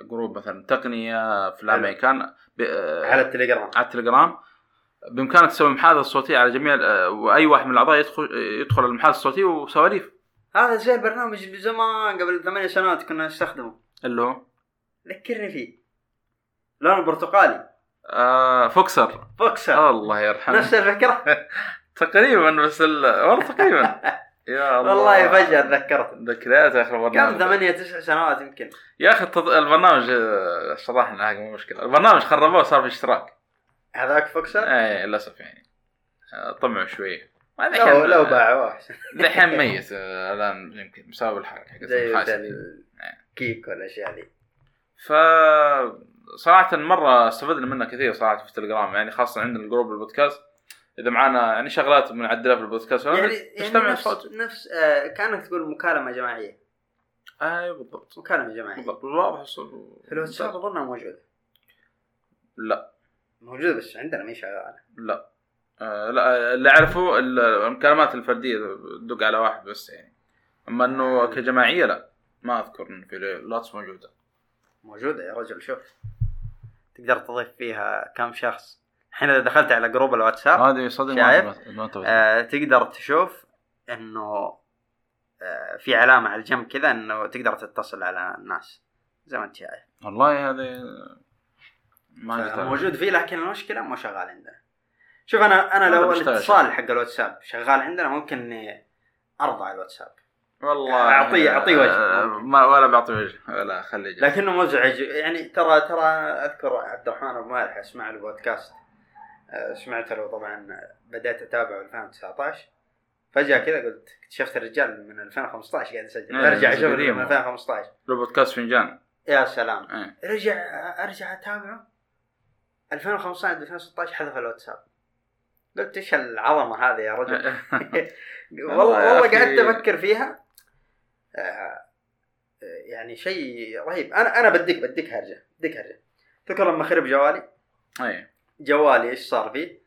الجروب مثلا تقنية افلام
حلو.
أي كان ب- آه،
على التليجرام.
على التليجرام بإمكانك تسوي محادثة صوتية على جميع آه، وأي واحد من الأعضاء يدخل يدخل المحادثة الصوتية وسواليف.
هذا زي البرنامج اللي زمان قبل ثمانية سنوات كنا نستخدمه.
اللي هو؟
ذكرني فيه. لونه برتقالي
آه فوكسر.
فوكسر.
الله يرحمه.
نفس الفكرة. [laughs]
تقريبا بس ال... والله تقريبا. [laughs] يا الله.
والله فجأة تذكرت.
ذكريات يا أخي
كم؟
البرنامج
ثمانية تسع سنوات يمكن.
يا أخي. البرنامج آه، شرحنا مو مشكلة. البرنامج خربوه صار في اشتراك.
هذاك فوكسر
إيه للأسف يعني. آه، طمعوا شوية
لو لو باعوه احسن
دحين [laughs] ميت آه، الآن يمكن بسبب الحركه حقت
زي. مثل Kik والاشياء ذي
ف صراحة مرة استفدنا منها كثير صراحة في التليجرام يعني خاصة عندنا ال group البودكاست. إذا معنا يعني شغلات بنعدلها في البودكاست
يعني يعني نفس
صوت.
نفس آه كأنك تقول مكالمة جماعية.
أيوه بالضبط.
مكالمة جماعية.
بالضبط واضح. الصوت
في الواتساب أظنها موجودة.
لا.
موجودة بس عندنا ما هي شغالة.
لا. آه لا اللي أعرفه ال- المكالمات الفردية تدق على واحد بس يعني. أما إنه كجماعية لا ما أذكر انه في لوتس موجودة.
موجودة يا رجل شوف. تقدر تضيف فيها كم شخص. الحين إذا دخلت على جروب الواتساب
هذه صدق
شايف؟
ما
آه تقدر تشوف إنه آه في علامة على الجنب كذا إنه تقدر تتصل على الناس. زي ما أنت شايف.
والله هذه ما
موجود فيه لكن المشكلة مو شغال عندنا. شوف أنا
أنا
لو الاتصال حق الواتساب شغال عندنا ممكن إني أرضى على الواتساب.
والله.
أعطيه- أعطيه وجه.
آه، ما ولا بعطيه وجه ولا خليه.
لكنه مزعج يعني ترى ترى أذكر عبد الرحمن أبو مالح اسمع له بودكاست آه، سمعت له طبعا بديت أتابعه 2019 فجأة كذا قلت اكتشفت الرجال من 2015 قاعد يسجل.
إيه،
أرجع
أشوف.
من 2015
له بودكاست فنجان.
يا سلام.
إيه.
رجع أرجع أتابعه؟ 2015 2016 حذف الواتساب. قلت إيش العظمة هذه يا رجل؟ [laughs] [laughs] والله
والله
والله. قعدت أفكر فيها. آه، آه، يعني شيء رهيب. أنا أنا بديك بديك هرجة. بديك هرجة. تذكر لما خرب جوالي؟
أي.
جوالي إيش صار فيه؟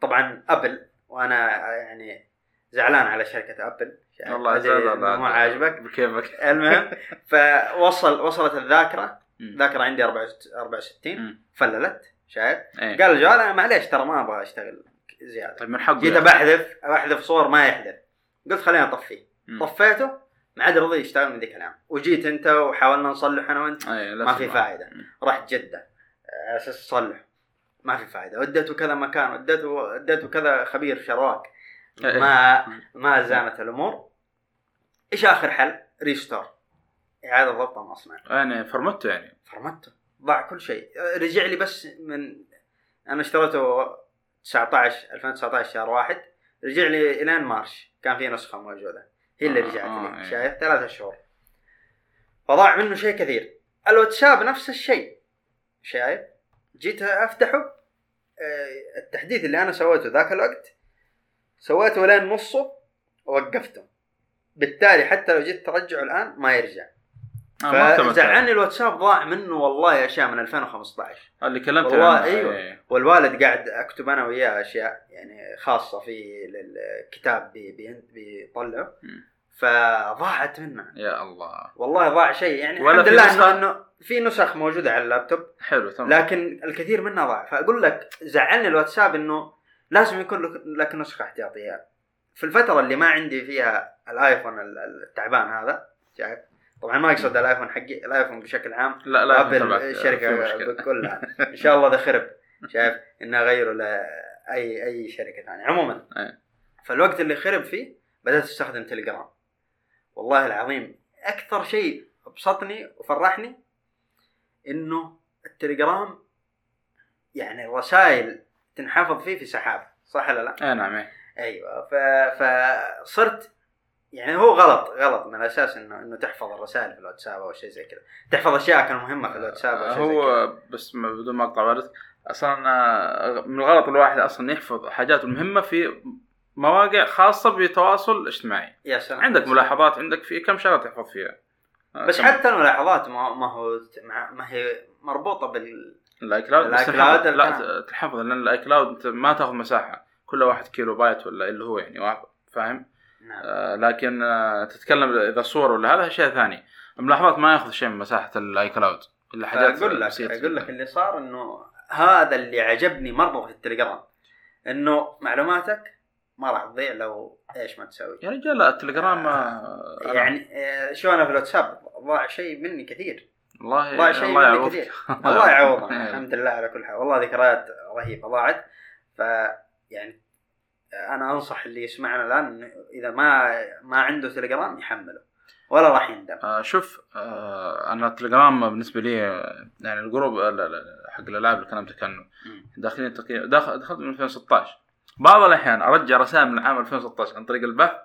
طبعا أبل. وأنا يعني زعلان على شركة أبل.
والله
أدري
زاد
إنه
الله
ما عاجبك؟
بكيفك.
المهم [laughs] فوصل وصلت
الذاكرة.
ذاكرة عندي 64
مم.
فللت. شايف؟
إيه.
قال الجوال أنا معليش ترى ما أبغى أشتغل زيادة
طيب من حقه
جيت. بحذف بحذف صور ما يحذف قلت خليني اطفيه. طفيته ما عاد رضي يشتغل من ذيك الأيام وجيت أنت وحاولنا نصلح أنا وأنت
إيه،
ما. في فائده. رحت جدة على أساس اصلح ما في فائده وديته كذا مكان وديته وديته كذا خبير شرواك
إيه.
ما ما زانت الأمور إيش آخر حل؟ ريستور إعادة ضبط المصنع
يعني فرمته يعني
فرمته ضاع كل شيء. رجع لي بس من أنا اشتريته 19 2019 شهر واحد. رجع لي الين مارش كان في نسخة موجودة. هي اللي
آه،
رجعت
آه،
لي
إيه.
شايف؟ ثلاثة شهور. فضاع منه شيء كثير. الواتساب نفس الشيء شايف؟ جيت أفتحه آه، التحديث اللي أنا سويته ذاك الوقت سويته لين نصه ووقفته. بالتالي حتى لو جيت ترجعه الآن ما يرجع.
آه،
فزعلني الواتساب ضاع منه والله اشياء من 2015
اللي كلمت عنه،
أيوة.
إيه.
والوالد قاعد أكتب أنا وياه أشياء يعني خاصة في الكتاب بي- بي- بيطلعه. فضاعت منه.
يا الله.
والله ضاع شيء. يعني
ولا
الحمد لله؟ إنه في نسخ موجودة على اللابتوب.
حلو تمام.
لكن الكثير منها ضاع. فأقول لك زعلني الواتساب إنه لازم يكون لك- نسخة احتياطية. في الفترة اللي ما عندي فيها الآيفون ال- التعبان هذا شايف؟ طبعا ما يقصد الآيفون حقي الآيفون بشكل عام
لا لا
أبل
الشركة.
كلها إن شاء الله ذا خرب شايف انه غيروا لاي أي شركة ثانية عموما. فالوقت اللي خرب فيه بدأت استخدم تليجرام والله العظيم أكثر شيء أبسطني وفرحني إنه التليجرام يعني الرسائل تنحفظ فيه في سحاب صح ولا لا؟
أي نعم.
أيوه. فصرت يعني هو غلط غلط من الأساس إنه إنه تحفظ الرسائل في الواتساب أو شيء زي كذا. تحفظ أشياء كان مهمة في الواتساب أو شيء زي كذا.
هو بس بدون ما أقطع واردك أصلا آه، من الغلط الواحد أصلا يحفظ حاجات المهمة في مواقع خاصة بتواصل اجتماعي.
يا سلام.
عندك ملاحظات عندك في كم شغلة تحفظ فيها؟ آه،
بس حتى الملاحظات ما ما هو ما هي مربوطة بال
ال
iCloud
تنحفظ
cloud
لا. تنحفظ لأن ال iCloud انت ما تأخذ مساحة. كله واحد كيلو بايت ولا اللي هو يعني واحد فاهم؟
نعم.
آه لكن آه تتكلم إذا صور ولا هذا شيء ثاني. الملاحظات ما ياخذ شيء من مساحة ال iCloud إلا حاجات
أقول لك أقول لك. اللي صار إنه هذا اللي عجبني مرة في التليجرام. إنه معلوماتك ما راح تضيع لو إيش ما تسوي.
يا رجال التليجرام آه، أنا-
يعني آه، شو أنا في الواتساب؟ ضاع شيء مني كثير.
والله
ضاع شيء
الله
مني
يعوضك.
كثير. [laughs] الله يعوضنا
إيه. [laughs]
الحمد لله على كل حال. والله ذكريات رهيبة ضاعت. ف يعني أنا أنصح اللي يسمعنا الآن إذا ما ما عنده تليجرام يحمله ولا راح يندم.
آه شوف آه أنا التليجرام بالنسبة لي يعني الجروب حق الألعاب اللي كلمتك عنه. داخلين دخل دخلت من 2016 بعض الأحيان أرجع رسائل من عام 2016 عن طريق البحث.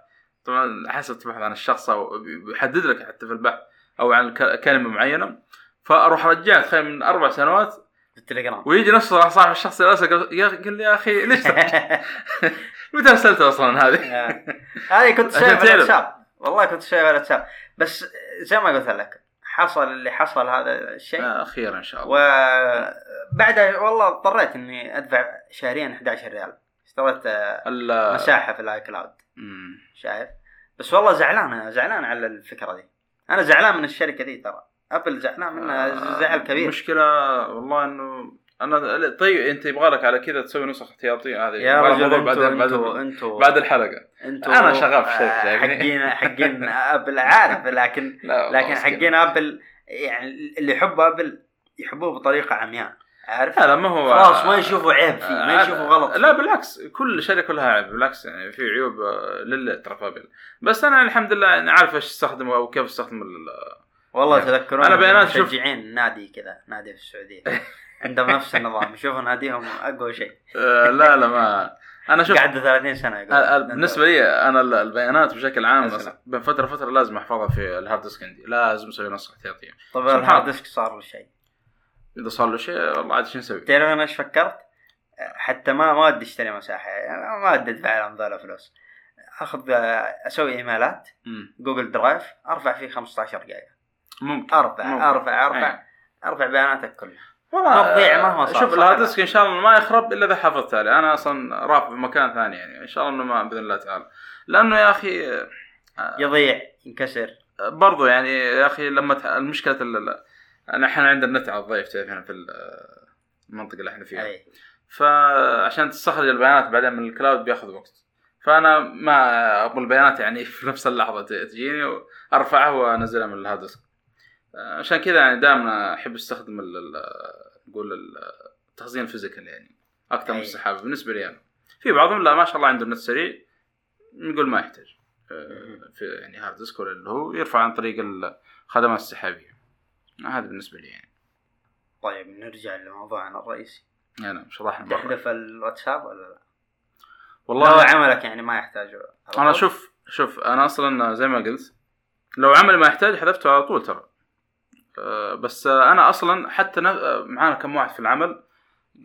طبعا حسب تبحث عن الشخص أو بيحدد لك حتى في البحث أو عن كلمة معينة. فأروح ارجع تخيل من أربع سنوات.
في التليجرام.
ويجي نفس صاحب الشخص اللي يا- قال لي يا أخي ليش [laughs] متى ارسلته أصلا هذه؟ [laughs]
آه. هذه كنت شايف. الواتساب. والله كنت شايف على الواتساب. بس زي ما قلت لك حصل اللي حصل هذا الشيء.
آه، أخيرا إن شاء الله.
وبعدها والله اضطريت إني أدفع شهريا 11 ريال. اشتريت آه، مساحة في ال
iCloud.
شايف؟ بس والله زعلان زعلان على الفكرة دي. أنا زعلان من الشركة دي ترى. أبل زعلان منها زعل كبير.
مشكلة والله إنه أنا طيب أنت يبغى لك على كذا تسوي نسخ احتياطيه هذه.
يا رجل أنتوا
بعد
أنتوا
بعد,
أنتوا
بعد الحلقة.
أنتوا
أنا شغال في
آه،
يعني.
حقين [laughs] حقين أبل عارف لكن [laughs]
لا
لكن. حقين أبل يعني اللي يحب أبل يحبوه بطريقة عمياء عارف؟
لا لا ما هو
خلاص ما يشوفوا عيب فيه ما
آه،
يشوفوا غلط
لا
فيه.
بالعكس كل شركة لها عيب بالعكس يعني في عيوب آه، لله ترى ابل بس أنا الحمد لله يعني عارف إيش استخدم وكيف استخدم ال-
والله
يعني.
تذكرون
أنا بيانات شوف-
مشجعين نادي كذا نادي في السعودية. [laughs] عندهم نفس النظام يشوفوا ناديهم أقوى شيء [laughs]
آه، لا لا ما أنا شوف
قعدوا 30
سنة بالنسبة لي أنا ال- البيانات بشكل عام. بين فترة فتره لازم أحفظها في ال hard disk عندي لازم أسوي نسخة احتياطية
طب
سبحان
ال
hard.
disk صار له شيء
إذا صار له شيء والله عاد شو نسوي؟
تعرف أنا إيش فكرت؟ حتى ما ما ودي أشتري مساحة يعني ما ودي أدفع لهم ذولا فلوس أخذ أسوي
إيميلات.
Google Drive أرفع فيه 15 جيجا
ممكن
أرفع
ممكن.
أرفع أرفع
أي.
أرفع بياناتك كلها
والله
ما تضيع مهما صار،
شوف
صح
ال hard
ولا؟
disk إن شاء الله ما يخرب إلا إذا حفظت عليه. أنا أصلا رافع في مكان ثاني يعني. إن شاء الله إنه ما بإذن الله تعالى. لأنه يا أخي آه،
يضيع ينكسر.
برضو يعني يا أخي لما المشكلة ال- ال- أنا إحنا عندنا النت على الضعيف تعرف هنا في ال- المنطقة اللي إحنا فيها.
أي.
فعشان تستخرج البيانات بعدين من ال cloud بياخذ وقت. فأنا ما أبغى البيانات يعني [laughs] في نفس اللحظة تجيني وأرفعها وأنزلها من ال hard disk. آه، عشان كذا يعني دائما أحب أستخدم نقول ال- التخزين ال physical يعني أكثر من
أي.
السحابه بالنسبة لي أنا. في بعضهم لا ما شاء الله عنده النت سريع نقول ما يحتاج. آه، في يعني hard disk ولا اللي هو يرفع عن طريق الخدمات السحابية. هذا بالنسبة لي يعني.
طيب نرجع لموضوعنا الرئيسي.
انا شرحنا مرة.
تحذف الواتساب ولا لا؟
والله
والله عملك يعني ما يحتاج.
أنا شوف شوف أنا أصلا زي ما قلت لو عمل ما يحتاج حذفته على طول ترى. بس آه، أنا أصلا حتى آه، معانا كم واحد في العمل.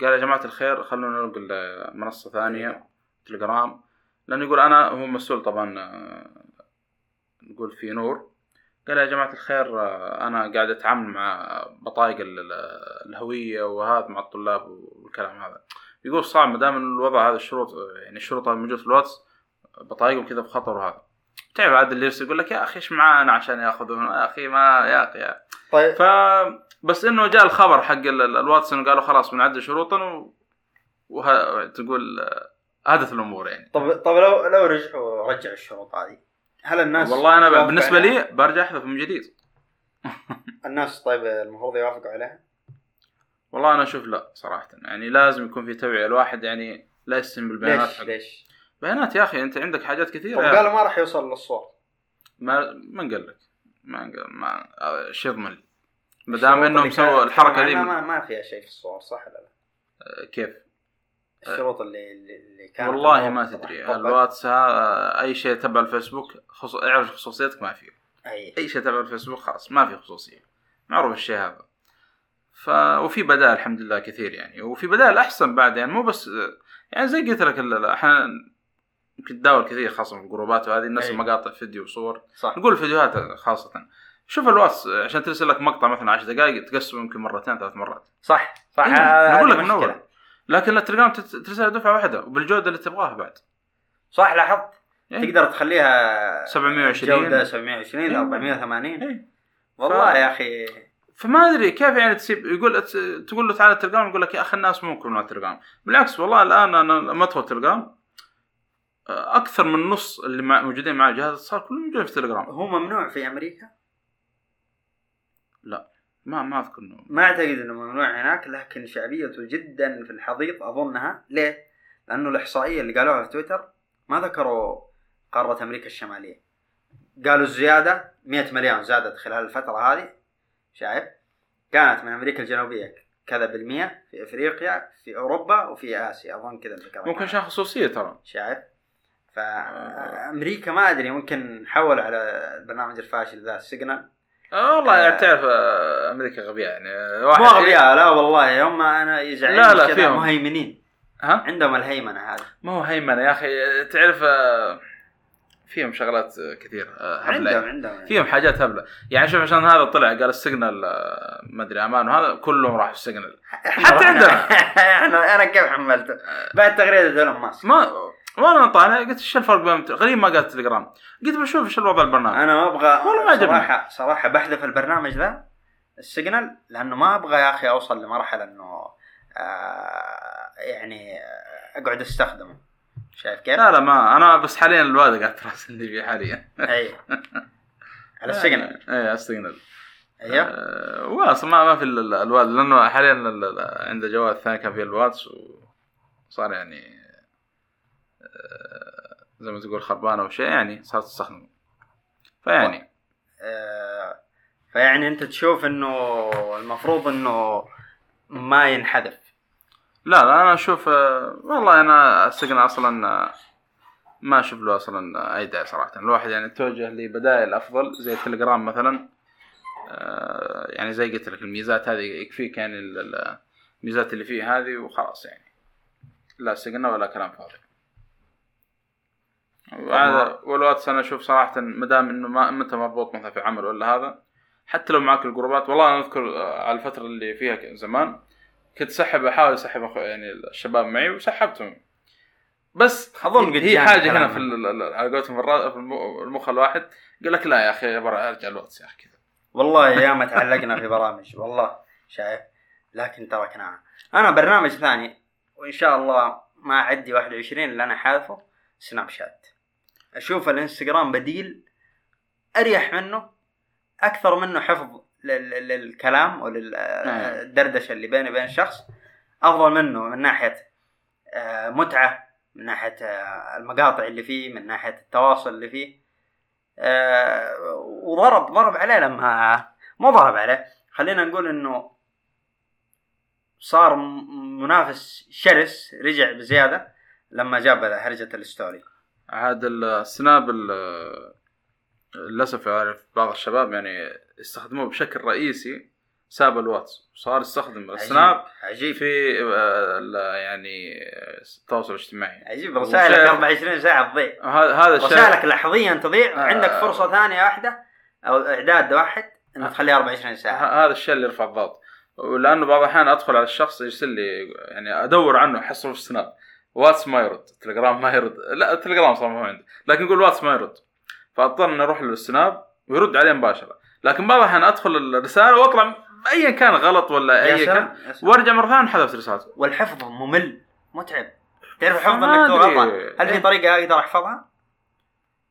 قال يا جماعة الخير خلونا ننقل منصة ثانية تليجرام. لأنه يقول أنا هو مسؤول طبعا آه، نقول في نور. قال يا جماعة الخير أنا قاعد أتعامل مع بطايق ال- ال- الهوية وهذا مع الطلاب والكلام هذا. يقول صعب ما دام الوضع هذا الشروط يعني الشروط الموجوده في الواتس بطايقهم كذا بخطر وهذا تعرف عاد اللي يرسل يقول لك يا أخي إيش معانا عشان يأخذون؟ يا أخي ما يا أخي يا.
طيب
ف بس إنه جاء الخبر حق ال- ال- الواتس انه قالوا خلاص بنعدل شروطا و... وه... تقول آه، هدت الأمور يعني
طب طب لو لو رجعوا رجعوا الشروط هذه هل الناس
والله أنا
بالنسبة؟
لي برجع أحذف من جديد [laughs]
الناس طيب المفروض يوافقوا عليها؟
والله أنا أشوف لا صراحة يعني لازم يكون في توعية الواحد يعني لا يستلم بالبيانات
ليش
حق-
ليش؟
بيانات يا أخي أنت عندك حاجات كثيرة
طب. قالوا ما راح يوصل للصور
ما من قال لك ما ما آه، شيء يضمن لي ما دام
إنهم
سووا
الحركة
دي
ما, ما فيها شيء في الصور صح ولا لا؟
آه، كيف؟
الشروط اللي اللي كانت
والله ما تدري. الواتس أي شيء تبع الفيسبوك خص... اعرف خصوصيتك ما فيه.
أي.
أي شيء تبع الفيسبوك خلاص ما في خصوصية. معروف الشيء هذا. ف وفي بدائل الحمد لله كثير يعني. وفي بدائل أحسن بعد يعني مو بس يعني زي قلت لك أحيانا يمكن تداول كثير خاصة في الجروبات وهذه الناس
أي.
مقاطع فيديو وصور
صح
نقول فيديوهات خاصة شوف الواتس عشان ترسل لك مقطع مثلا 10 دقائق تقسمه يمكن مرتين ثلاث مرات
صح صح
إيه، نقول لك من. اول لكن التليجرام ترسلها دفعة واحدة وبالجودة اللي تبغاها بعد
صح لاحظت
إيه.
تقدر تخليها
720.
جودة 720
إيه.
480
إيه.
والله
ف-
يا أخي
فما أدري كيف يعني تسيب يقول تقول له تعال التليجرام يقول لك يا أخي الناس مو على التليجرام بالعكس والله الآن أنا لما أدخل التليجرام أكثر من نص اللي مع موجودين معي جهاز اتصال كلهم موجودين في التليجرام
هو ممنوع في أمريكا
ما ما أذكر انه
ما أعتقد إنه ممنوع هناك لكن شعبيته جدا في الحضيض أظنها ليه؟ لأنه الإحصائية اللي قالوها في تويتر ما ذكروا قارة أمريكا الشمالية قالوا الزيادة 100 مليون زادت خلال الفترة هذه شايف؟ كانت من أمريكا الجنوبية كذا بالمية في أفريقيا في أوروبا وفي آسيا أظن كذا
ممكن. عشان خصوصية ترى
شايف؟ فأمريكا ما أدري ممكن حولوا على البرنامج الفاشل ذا ال Signal
آه والله. يعني تعرف آه، أمريكا غبية يعني. واحد
مو اغبياء لا والله يوم ما أنا يزعلني
لا، لا، فيهم.
مهيمنين.
ها؟
عندهم الهيمنة هذه.
ما هو هيمنة يا أخي. تعرف آه، فيهم شغلات كثير هبلة.
عندهم
يعني.
عندهم
فيهم حاجات هبلة. يعني شوف عشان هذا طلع قال ال Signal ما أدري أمان وهذا كلهم راحوا ال Signal. حتى عندنا. [laughs]
أنا أنا كيف حملته؟ بعد تغريدة إيلون ماسك.
ما وأنا طالع قلت إيش الفرق بين غريب ما قال تليجرام قلت بشوف إيش الوضع البرنامج
أنا ما أبغى
والله ما عجبني.
صراحة صراحة بحذف البرنامج ذا ال Signal لأنه ما أبغى يا أخي أوصل لمرحلة إنه آه يعني آه، أقعد أستخدمه. شايف كيف؟
لا لا ما أنا بس حاليا الوالد قاعد تراسلني فيه حاليا.
أي. [laughs] على ال
Signal. أي
ال Signal. أيوه.
آه، واصلا ما ما في ال- ال- الوالد لأنه حاليا ال- ال- عنده جوال ثاني كان فيه الواتس وصار يعني زي ما تقول خربان أو شيء يعني صار تستخدمه. فيعني.
آه، فيعني أنت تشوف إنه المفروض إنه ما ينحذف.
لا لا أنا أشوف آه، والله أنا السجن أصلا آه، ما أشوف له أصلا آه، أي داعي صراحة. الواحد يعني توجه لبدائل افضل زي التليجرام مثلا. آه، يعني زي قلت لك الميزات هذه يكفيك يعني ال- ال- الميزات اللي فيه هذه وخلاص يعني. لا سجن ولا كلام فاضي. وهذا والواتس أنا أشوف صراحة ما دام إنه ما ما انت مربوط مثلا في عمل ولا هذا حتى لو معك الجروبات والله أنا أذكر آه، على الفترة اللي فيها زمان كنت سحب أحاول أسحب يعني الشباب معي وسحبتهم. بس
أظن قد
هي
حاجة
هنا في على قولتهم في المخ الواحد قال لك لا يا أخي أرجع الواتس يا أخي كذا.
والله ياما تعلقنا في برامج والله شايف. لكن تركناها أنا برنامج ثاني وإن شاء الله ما اعدي 21 اللي أنا حاذفه سناب شات. أشوف الإنستغرام بديل أريح منه أكثر منه حفظ لل- لل- للكلام وللدردشه اللي بيني وبين الشخص أفضل منه من ناحية آه، متعة من ناحية آه، المقاطع اللي فيه من ناحية التواصل اللي فيه آه وضرب ضرب عليه لما مو ضرب عليه خلينا نقول إنه صار منافس شرس رجع بزيادة لما جاب هرجة ال story.
عاد السناب ال- للأسف يعرف بعض الشباب يعني يستخدموه بشكل رئيسي سابوا الواتس. وصار يستخدم السناب
عجيب.
في آه، يعني التواصل الاجتماعي.
عجيب رسائلك
وشايف-
24 ساعة تضيع.
هذا الشيء
رسائلك لحظيا تضيع.
آه.
وعندك فرصة ثانية واحدة أو إعداد واحد إنك
آه.
تخليها 24
ساعة. هذا الشيء اللي يرفع الضغط. ولأنه بعض الأحيان أدخل على الشخص يرسل لي يعني أدور عنه احصله في السناب. واتس ما يرد تليجرام ما يرد. لا التليجرام صار ما هو عندي. لكن يقول واتس ما يرد فأضطر إني أروح للسناب ويرد عليه مباشرة. لكن بعض الأحيان أدخل الرسالة واطلع ايا كان غلط ولا
يا
اي
سلام،
كان. وأرجع مرة ثانية حذفت رسالته.
والحفظ ممل متعب. تعرف الحفظ
إنك.
تضغطها هل في. طريقة أقدر أحفظها؟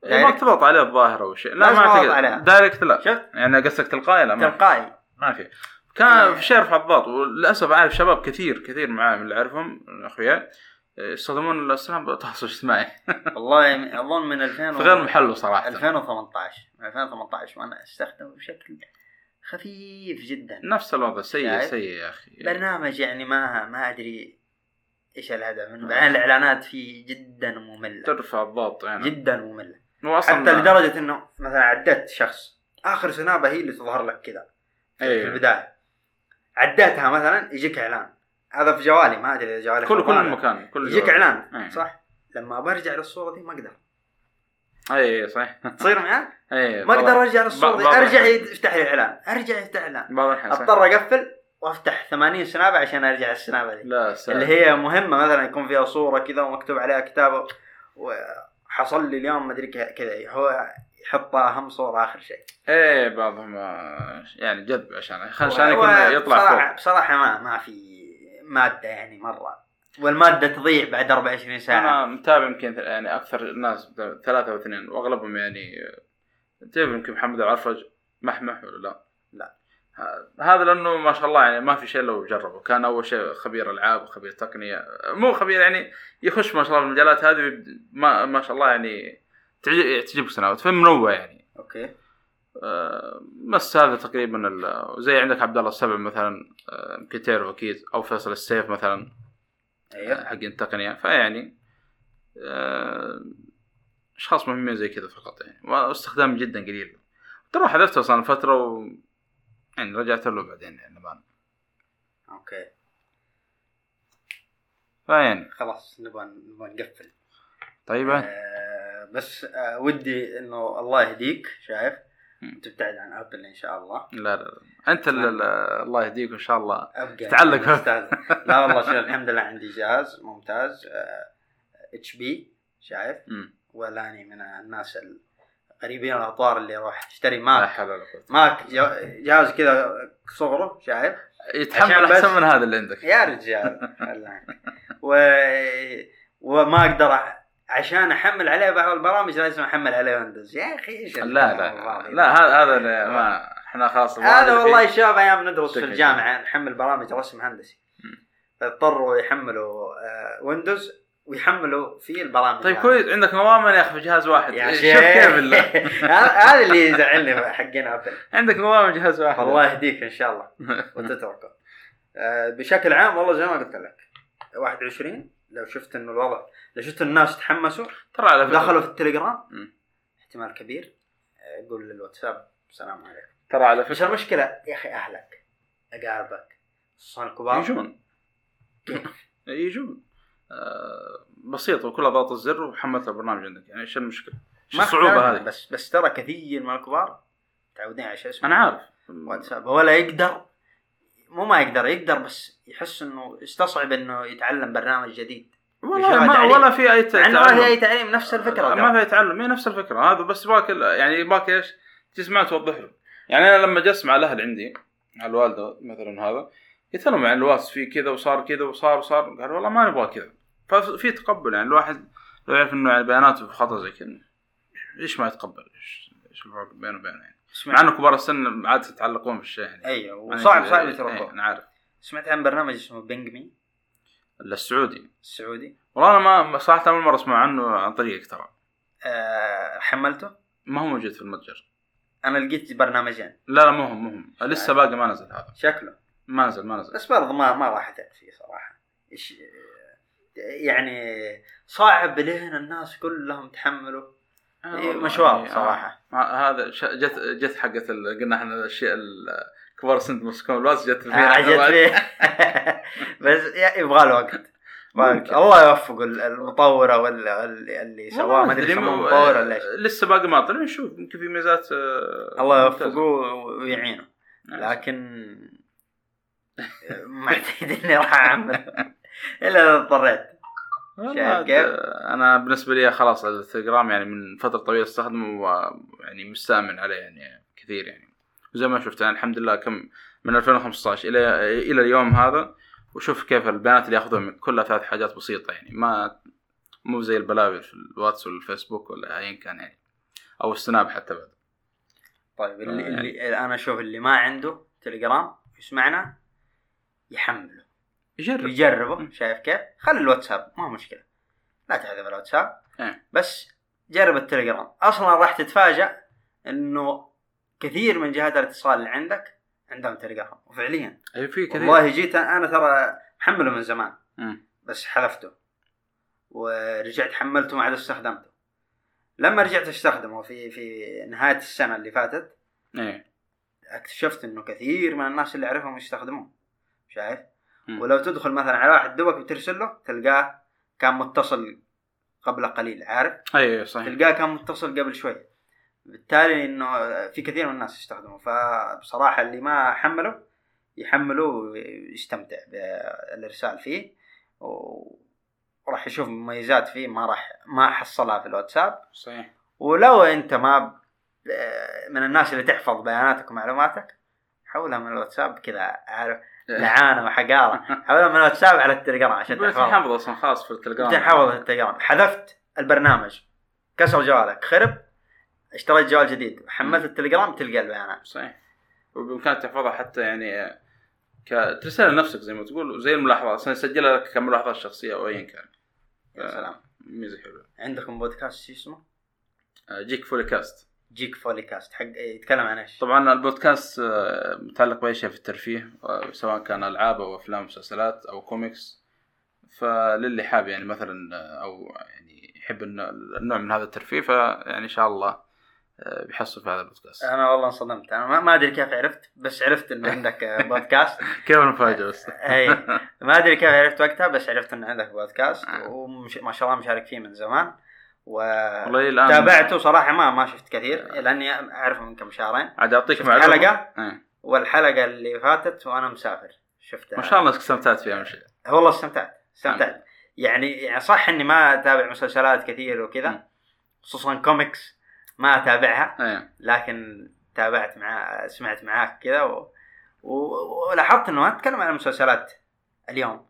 إيه، ما تضغط عليه الظاهر أو شيء. لا ما
أعتقد.
direct لا.
شفت؟
يعني قصدك تلقائي؟ لا ما
تلقائي.
ما في. كان في شيء يرفع الضغط وللأسف أعرف شباب كثير كثير معاي من اللي أعرفهم أخوياي. يستخدمون السناب التواصل الاجتماعي [laughs]
والله أظن من 2000
في غير محله صراحة.
2018 من 2018 وأنا استخدمه بشكل خفيف جدا.
نفس الوضع. سيء؟ سيء يا أخي.
برنامج يعني ما ما أدري إيش الهدف منه. بعدين الإعلانات فيه جدا مملة.
ترفع الضغط يعني.
جدا
مملة.
حتى لدرجة إنه مثلا عدت شخص. آخر سنابة هي اللي تظهر لك كذا. في
أيوه.
البداية. عديتها مثلا يجيك إعلان. هذا في جوالي ما أدري إذا جوالي
كل كل. مكان كل
يجيك. إعلان
أيوه.
صح لما برجع للصورة دي ما أقدر
اي اي صحيح
تصير معك [laughs]
اي
ما أقدر أرجع
للصورة
دي
أرجع.
يفتح لي اعلان أرجع يفتح اعلان. أضطر أقفل وأفتح 80 سنابة عشان أرجع السنابة دي
لا سلام.
اللي هي مهمة مثلا يكون فيها صورة كذا ومكتوب عليها كتابه وحصل لي اليوم ما أدري كذا هو يحطها أهم صورة آخر شيء
إيه بعضهم آه، يعني جذب عشان عشان يكون يطلع
بصراحه
فوق
بصراحة ما ما في مادة يعني مرة. والمادة تضيع بعد 24 ساعة.
أنا متابع يمكن يعني أكثر الناس ثلاثة أو اثنين وأغلبهم يعني تعرف يمكن محمد العرفج محمح ولا لا؟
لا.
هذا لأنه ما شاء الله يعني ما في شيء لو جربه كان أول شيء خبير ألعاب وخبير تقنية. مو خبير يعني يخش ما شاء الله في المجالات هذه ما, ما شاء الله يعني تعجب تعجبك سنوات. فمنوع يعني. أوكي. بس هذا تقريبا زي عندك عبد الله السبع مثلا آه، تعرفه أكيد أو فيصل السيف مثلا
أيوه.
حق التقنية. فيعني آه، أشخاص مهمين زي كذا فقط يعني. واستخدام جدا قليل. ترى حذفته أصلا فترة و يعني رجعت له بعدين يعني بان
أوكي.
فيعني.
خلاص نبغى نبغى نقفل.
طيب
آه بس آه ودي إنه الله يهديك شايف. تبتعد عن Apple إن شاء الله
لا لا, لا. أنت ال- ال- الله يهديك إن شاء الله أبقى. [laughs]
أستاذ. لا والله شوف الحمد لله عندي جهاز ممتاز HP شايف. ولاني من الناس الغريبين الأطوار اللي أروح أشتري
لا
ماك ماك جهاز كذا صغره شايف
يتحمل أحسن من هذا اللي عندك
يا رجال. [laughs] و... وما أقدر عشان أحمل عليه بعض البرامج لازم أحمل عليه Windows يا أخي إيش
لا لا لا؟ هذا هذا ما إحنا خلاص
هذا والله
فيه.
شباب أيام ندرس في. الجامعة نحمل برامج رسم هندسي.
مم.
فاضطروا يحملوا آه، Windows ويحملوا فيه البرامج
طيب. كويس. عندك نظام يا أخي في جهاز واحد.
يا
شوف
شيخ.
كيف [laughs]
هذا اللي يزعلني حقين Apple
عندك نظام جهاز واحد.
الله يهديك إن شاء الله. [laughs] وتتركه. آه، بشكل عام والله زي ما قلت لك. 21 لو شفت إنه الوضع لو شفت الناس تحمسوا
ترى على فكرة
دخلوا في التليجرام. احتمال كبير. قول للواتساب السلام عليكم.
ترى على
بس
فكرة
المشكلة يا أخي أهلك أقاربك خصوصا الكبار.
يجون. [laughs] يجون. آه، بسيط وكل ضغط الزر وحملت البرنامج عندك. يعني إيش
المشكلة؟
إيش
اختلفنا،
هذه؟
بس بس ترى كثير من الكبار متعودين على شيء اسمه
أنا عارف.
واتساب. ولا يقدر مو ما يقدر يقدر بس يحس إنه يستصعب إنه يتعلم برنامج جديد
والله
يشوفها
ما
تعليم.
ولا في
أي إنه ما في أي
تعلم
تعليم نفس الفكرة
ما. في تعلم هي نفس الفكرة هذا بس باك يعني يباك إيش؟ تسمع توضح له يعني أنا لما جلست مع الأهل عندي مع الوالدة مثلا هذا قلت لهم يعني الواس في كذا وصار كذا وصار وصار قالوا والله ما نبغى كذا ففي تقبل يعني الواحد لو يعرف إنه يعني بياناته في خطأ زي كذا ليش ما يتقبل؟ إيش إيش الفرق بينه وبينه يعني؟ مع انه كبار السن عاد يتعلقون بالشيء يعني.
أيوه
يعني
وصعب صعب يتركوه
أنا عارف.
سمعت عن برنامج اسمه بينج مي
السعودي.
السعودي.
والله أنا ما صراحة أول مرة أسمع عنه عن طريقك ترى.
آه حملته؟
ما هو موجود في المتجر.
أنا لقيت برنامجين
لا لا مهم مهم لسه باقي ما نزل هذا.
شكله.
ما نزل ما نزل.
بس برضه ما ما راح اثق فيه صراحة. إيش يعني صعب لين الناس كلهم تحملوا مشوار
يعني،
صراحة.
آه، هذا ش- جت جت حقت ال- قلنا إحنا الأشياء ال- كبار سن مسكون الواس جت فينا
آه، جت. فيه [laughs] بس يبغى له وقت. الله يوفق ال- المطورة ولا اللي سواه ما
أدري
مطور ولا إيش.
لسه باقي ما طلع نشوف. يمكن في ميزات آه،
الله. يوفقه ويعينه.
نعم.
لكن [laughs] ما اعتقد إني راح أعمل. إلا إذا اضطريت. شايف
عاد،
كيف؟
أنا بالنسبة لي خلاص التليجرام يعني من فترة طويلة استخدمه ويعني مستأمن عليه يعني كثير يعني. وزي ما شفت يعني الحمد لله كم من 2015 إلى إلى اليوم هذا وشوف كيف البيانات اللي ياخذها من كلها ثلاث حاجات بسيطة يعني ما مو زي البلاوي في الواتس والفيسبوك ولا ايا كان يعني أو السناب حتى بعد.
طيب اللي,
آه،
اللي أنا أشوف اللي ما عنده تليجرام يسمعنا يحمله.
يجرب.
يجربه. شايف كيف؟ خلي الواتساب ما مشكلة. لا تحذف الواتساب.
إيه.
بس جرب التليجرام. أصلا راح تتفاجأ إنه كثير من جهات الاتصال اللي عندك عندهم تليجرام. وفعليا.
أي في كثير.
والله جيت أنا ترى محمله من زمان.
مم.
بس حذفته ورجعت حملته ما عاد استخدمته. لما رجعت استخدمه في في نهاية السنة اللي فاتت
إيه.
اكتشفت إنه كثير من الناس اللي أعرفهم يستخدموه شايف. ولو تدخل مثلا على واحد دوبك بترسل له تلقاه كان متصل قبل قليل عارف؟
اي صحيح.
تلقاه كان متصل قبل شوي. بالتالي إنه في كثير من الناس يستخدمه فبصراحة اللي ما حمله يحمله ويستمتع بالإرسال فيه وراح يشوف مميزات فيه ما راح ما حصلها في الواتساب.
صحيح.
ولو أنت ما من الناس اللي تحفظ بياناتك ومعلوماتك حولها من الواتساب كذا عارف؟ لعانة وحقاره حولها [laughs] من الواتساب على التليجرام عشان تحفظها
تحفظ أصلا خاص في التليجرام.
انت حافظ التليجرام. حذفت البرنامج. كسر جوالك. خرب. اشتريت جوال جديد. حملت التليجرام. تلقى البيانات.
صحيح. وبامكانك تحفظها حتى يعني. ترسلها لنفسك زي ما تقول زي الملاحظات. أصلا يسجلها لك كملاحظات شخصية أو ايا كان.
يا سلام.
ميزة حلوة.
عندكم بودكاست شو اسمه؟
آه، Geekfully
Cast Geekfully Cast حق يتكلم عن إيش؟
طبعا البودكاست آه، متعلق بأي شيء في الترفيه آه، سواء كان ألعاب أو أفلام مسلسلات أو كوميكس. فللي حاب يعني مثلا آه، أو يعني يحب النوع- من هذا الترفيه فيعني إن شاء الله بيحصل في هذا البودكاست.
أنا والله انصدمت. أنا ما- أدري كيف عرفت بس عرفت إنه عندك [laughs] بودكاست.
كيف المفاجأة بس؟ [laughs]
اي [laughs] ما أدري كيف عرفت وقتها بس عرفت إنه عندك بودكاست. وما شاء الله مشارك فيه من زمان. و
والله الآن
تابعته صراحة ما ما شفت كثير لأني أعرفه من كم شهرين.
عاد اعطيك معلومة.
حلقة؟
إيه.
والحلقة اللي فاتت وأنا مسافر. شفتها
ما شاء الله انك استمتعت فيها مش
والله استمتعت استمتعت. يعني يعني صح إني ما أتابع مسلسلات كثير. وكذا خصوصا كوميكس ما أتابعها
إيه.
لكن تابعت مع سمعت معاك كذا و... و... ولاحظت إنه أتكلم عن المسلسلات اليوم.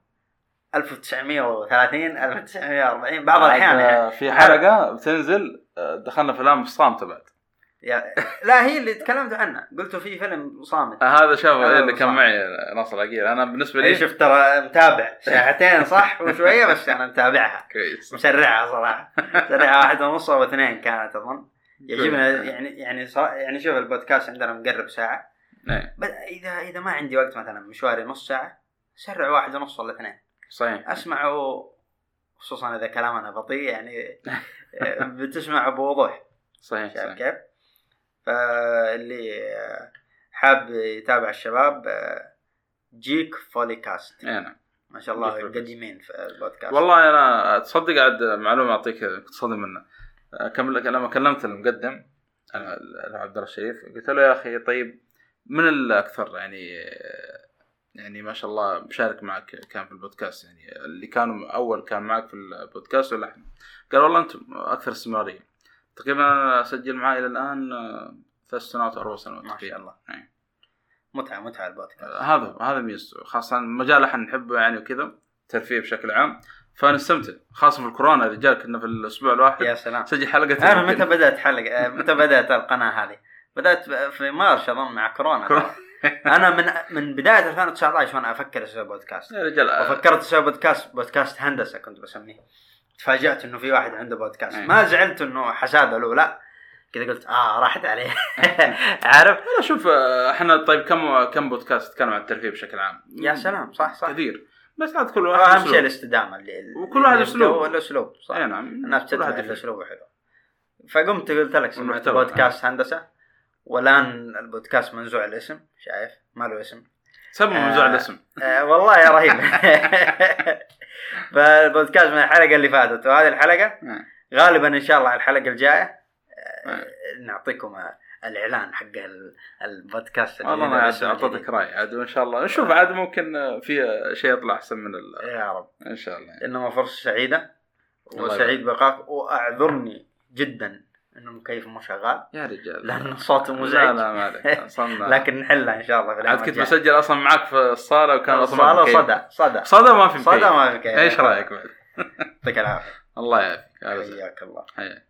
1930 1940 بعض
الأحيان
يعني.
آه، في حلقة بتنزل آه، دخلنا في الان صامته بعد
لا هي اللي تكلمت عنها. قلت في فيلم صامت
آه، هذا شوف اللي كان. معي ناصر عقيل أنا
بالنسبة
لي
شفت ترى متابع. ساعتين صح وشوية بس أنا متابعها.
كويس.
مسرعها صراحة. مسرعها واحدة ونص أو اثنين كانت أظن. يعجبنا. يعني يعني يعني شوف البودكاست عندنا مقرب ساعة.
إيه،
بس إذا إذا ما عندي وقت مثلا مشواري نص ساعة سرع واحد ونص ولا اثنين.
صحيح.
اسمعه خصوصا إذا كلامنا بطيء يعني [laughs] بتسمعه بوضوح.
صحيح صحيح.
كيف؟ فاللي حاب يتابع الشباب Geekfully Cast
اي نعم.
ما شاء الله. قديمين في البودكاست.
والله أنا تصدق عاد معلومة أعطيك كنت صادم منه. أكمل لك لما كلمت المقدم أنا عبد الله الشريف قلت له يا أخي طيب من الأكثر يعني يعني ما شاء الله مشارك معك كان في البودكاست. يعني اللي كانوا أول كان معك في البودكاست ولا إحنا؟ قال والله أنتم أكثر استمرارية. تقريبا أنا أسجل معاه إلى الآن آه، ثلاث سنوات أو أربع سنوات
ما شاء. الله.
يعني.
متعة متعة البودكاست.
هذا هذا ميزته خاصة مجال إحنا نحبه يعني وكذا ترفيه بشكل عام. فنستمتع خاصة في الكورونا. يا رجال كنا في الأسبوع الواحد
يا سلام.
نسجل حلقة
أنا متى بدأت حلقة؟ آه، متى بدأت القناة هذه؟ بدأت في مارش أظن مع كورونا. أنا من من بداية 2019 وأنا أفكر أسوي بودكاست.
يا رجال آه،
وفكرت أسوي بودكاست بودكاست هندسة كنت بسميه. تفاجأت إنه في واحد عنده بودكاست.
أي.
ما زعلت إنه حساده له لا. كذا قلت آه راحت عليه. [laughs] عارف؟
لا شوف آه، إحنا طيب كم كم بودكاست تتكلم عن الترفيه بشكل عام؟
يا سلام صح صح.
كثير. بس عاد كل واحد
أهم شيء. الاستدامة اللي
وكل واحد
اللي
أسلوب.
الاسلوب صح.
اي نعم.
الناس
يفرق.
الأسلوب حلو. فقمت قلت لك سمعت. بودكاست هندسة. والآن البودكاست منزوع الاسم شايف ما له اسم
سبب منزوع
آه.
الاسم
آه والله يا رهيب [laughs] فالبودكاست من الحلقة اللي فاتت وهذه الحلقة
آه.
غالبا إن شاء الله الحلقة الجاية آه،
آه.
نعطيكم آه، الإعلان حق ال- البودكاست
والله أنا
والاسم أعطيتك.
رأي عاد وإن شاء الله نشوف عاد ممكن آه، في آه، شيء يطلع أحسن من ال...
يا رب
إن شاء الله
إنما فرصة
سعيدة
وسعيد بقاك وأعذرني جدا إنه المكيف مو شغال.
يا رجال.
لأن صوته
لا
مزعج
لا ما عليك. [laughs]
لكن نحلها إن شاء الله
عاد كنت. بسجل أصلا معاك في الصالة وكان أصلا ما
صدى
مكيف.
صدى صدى.
صدى ما في
صدى
مكيف.
ما في كيف
إيش رأيك بعد؟
يعطيك العافية. [laughs]
الله يعافيك.
حياك الله.
حياك.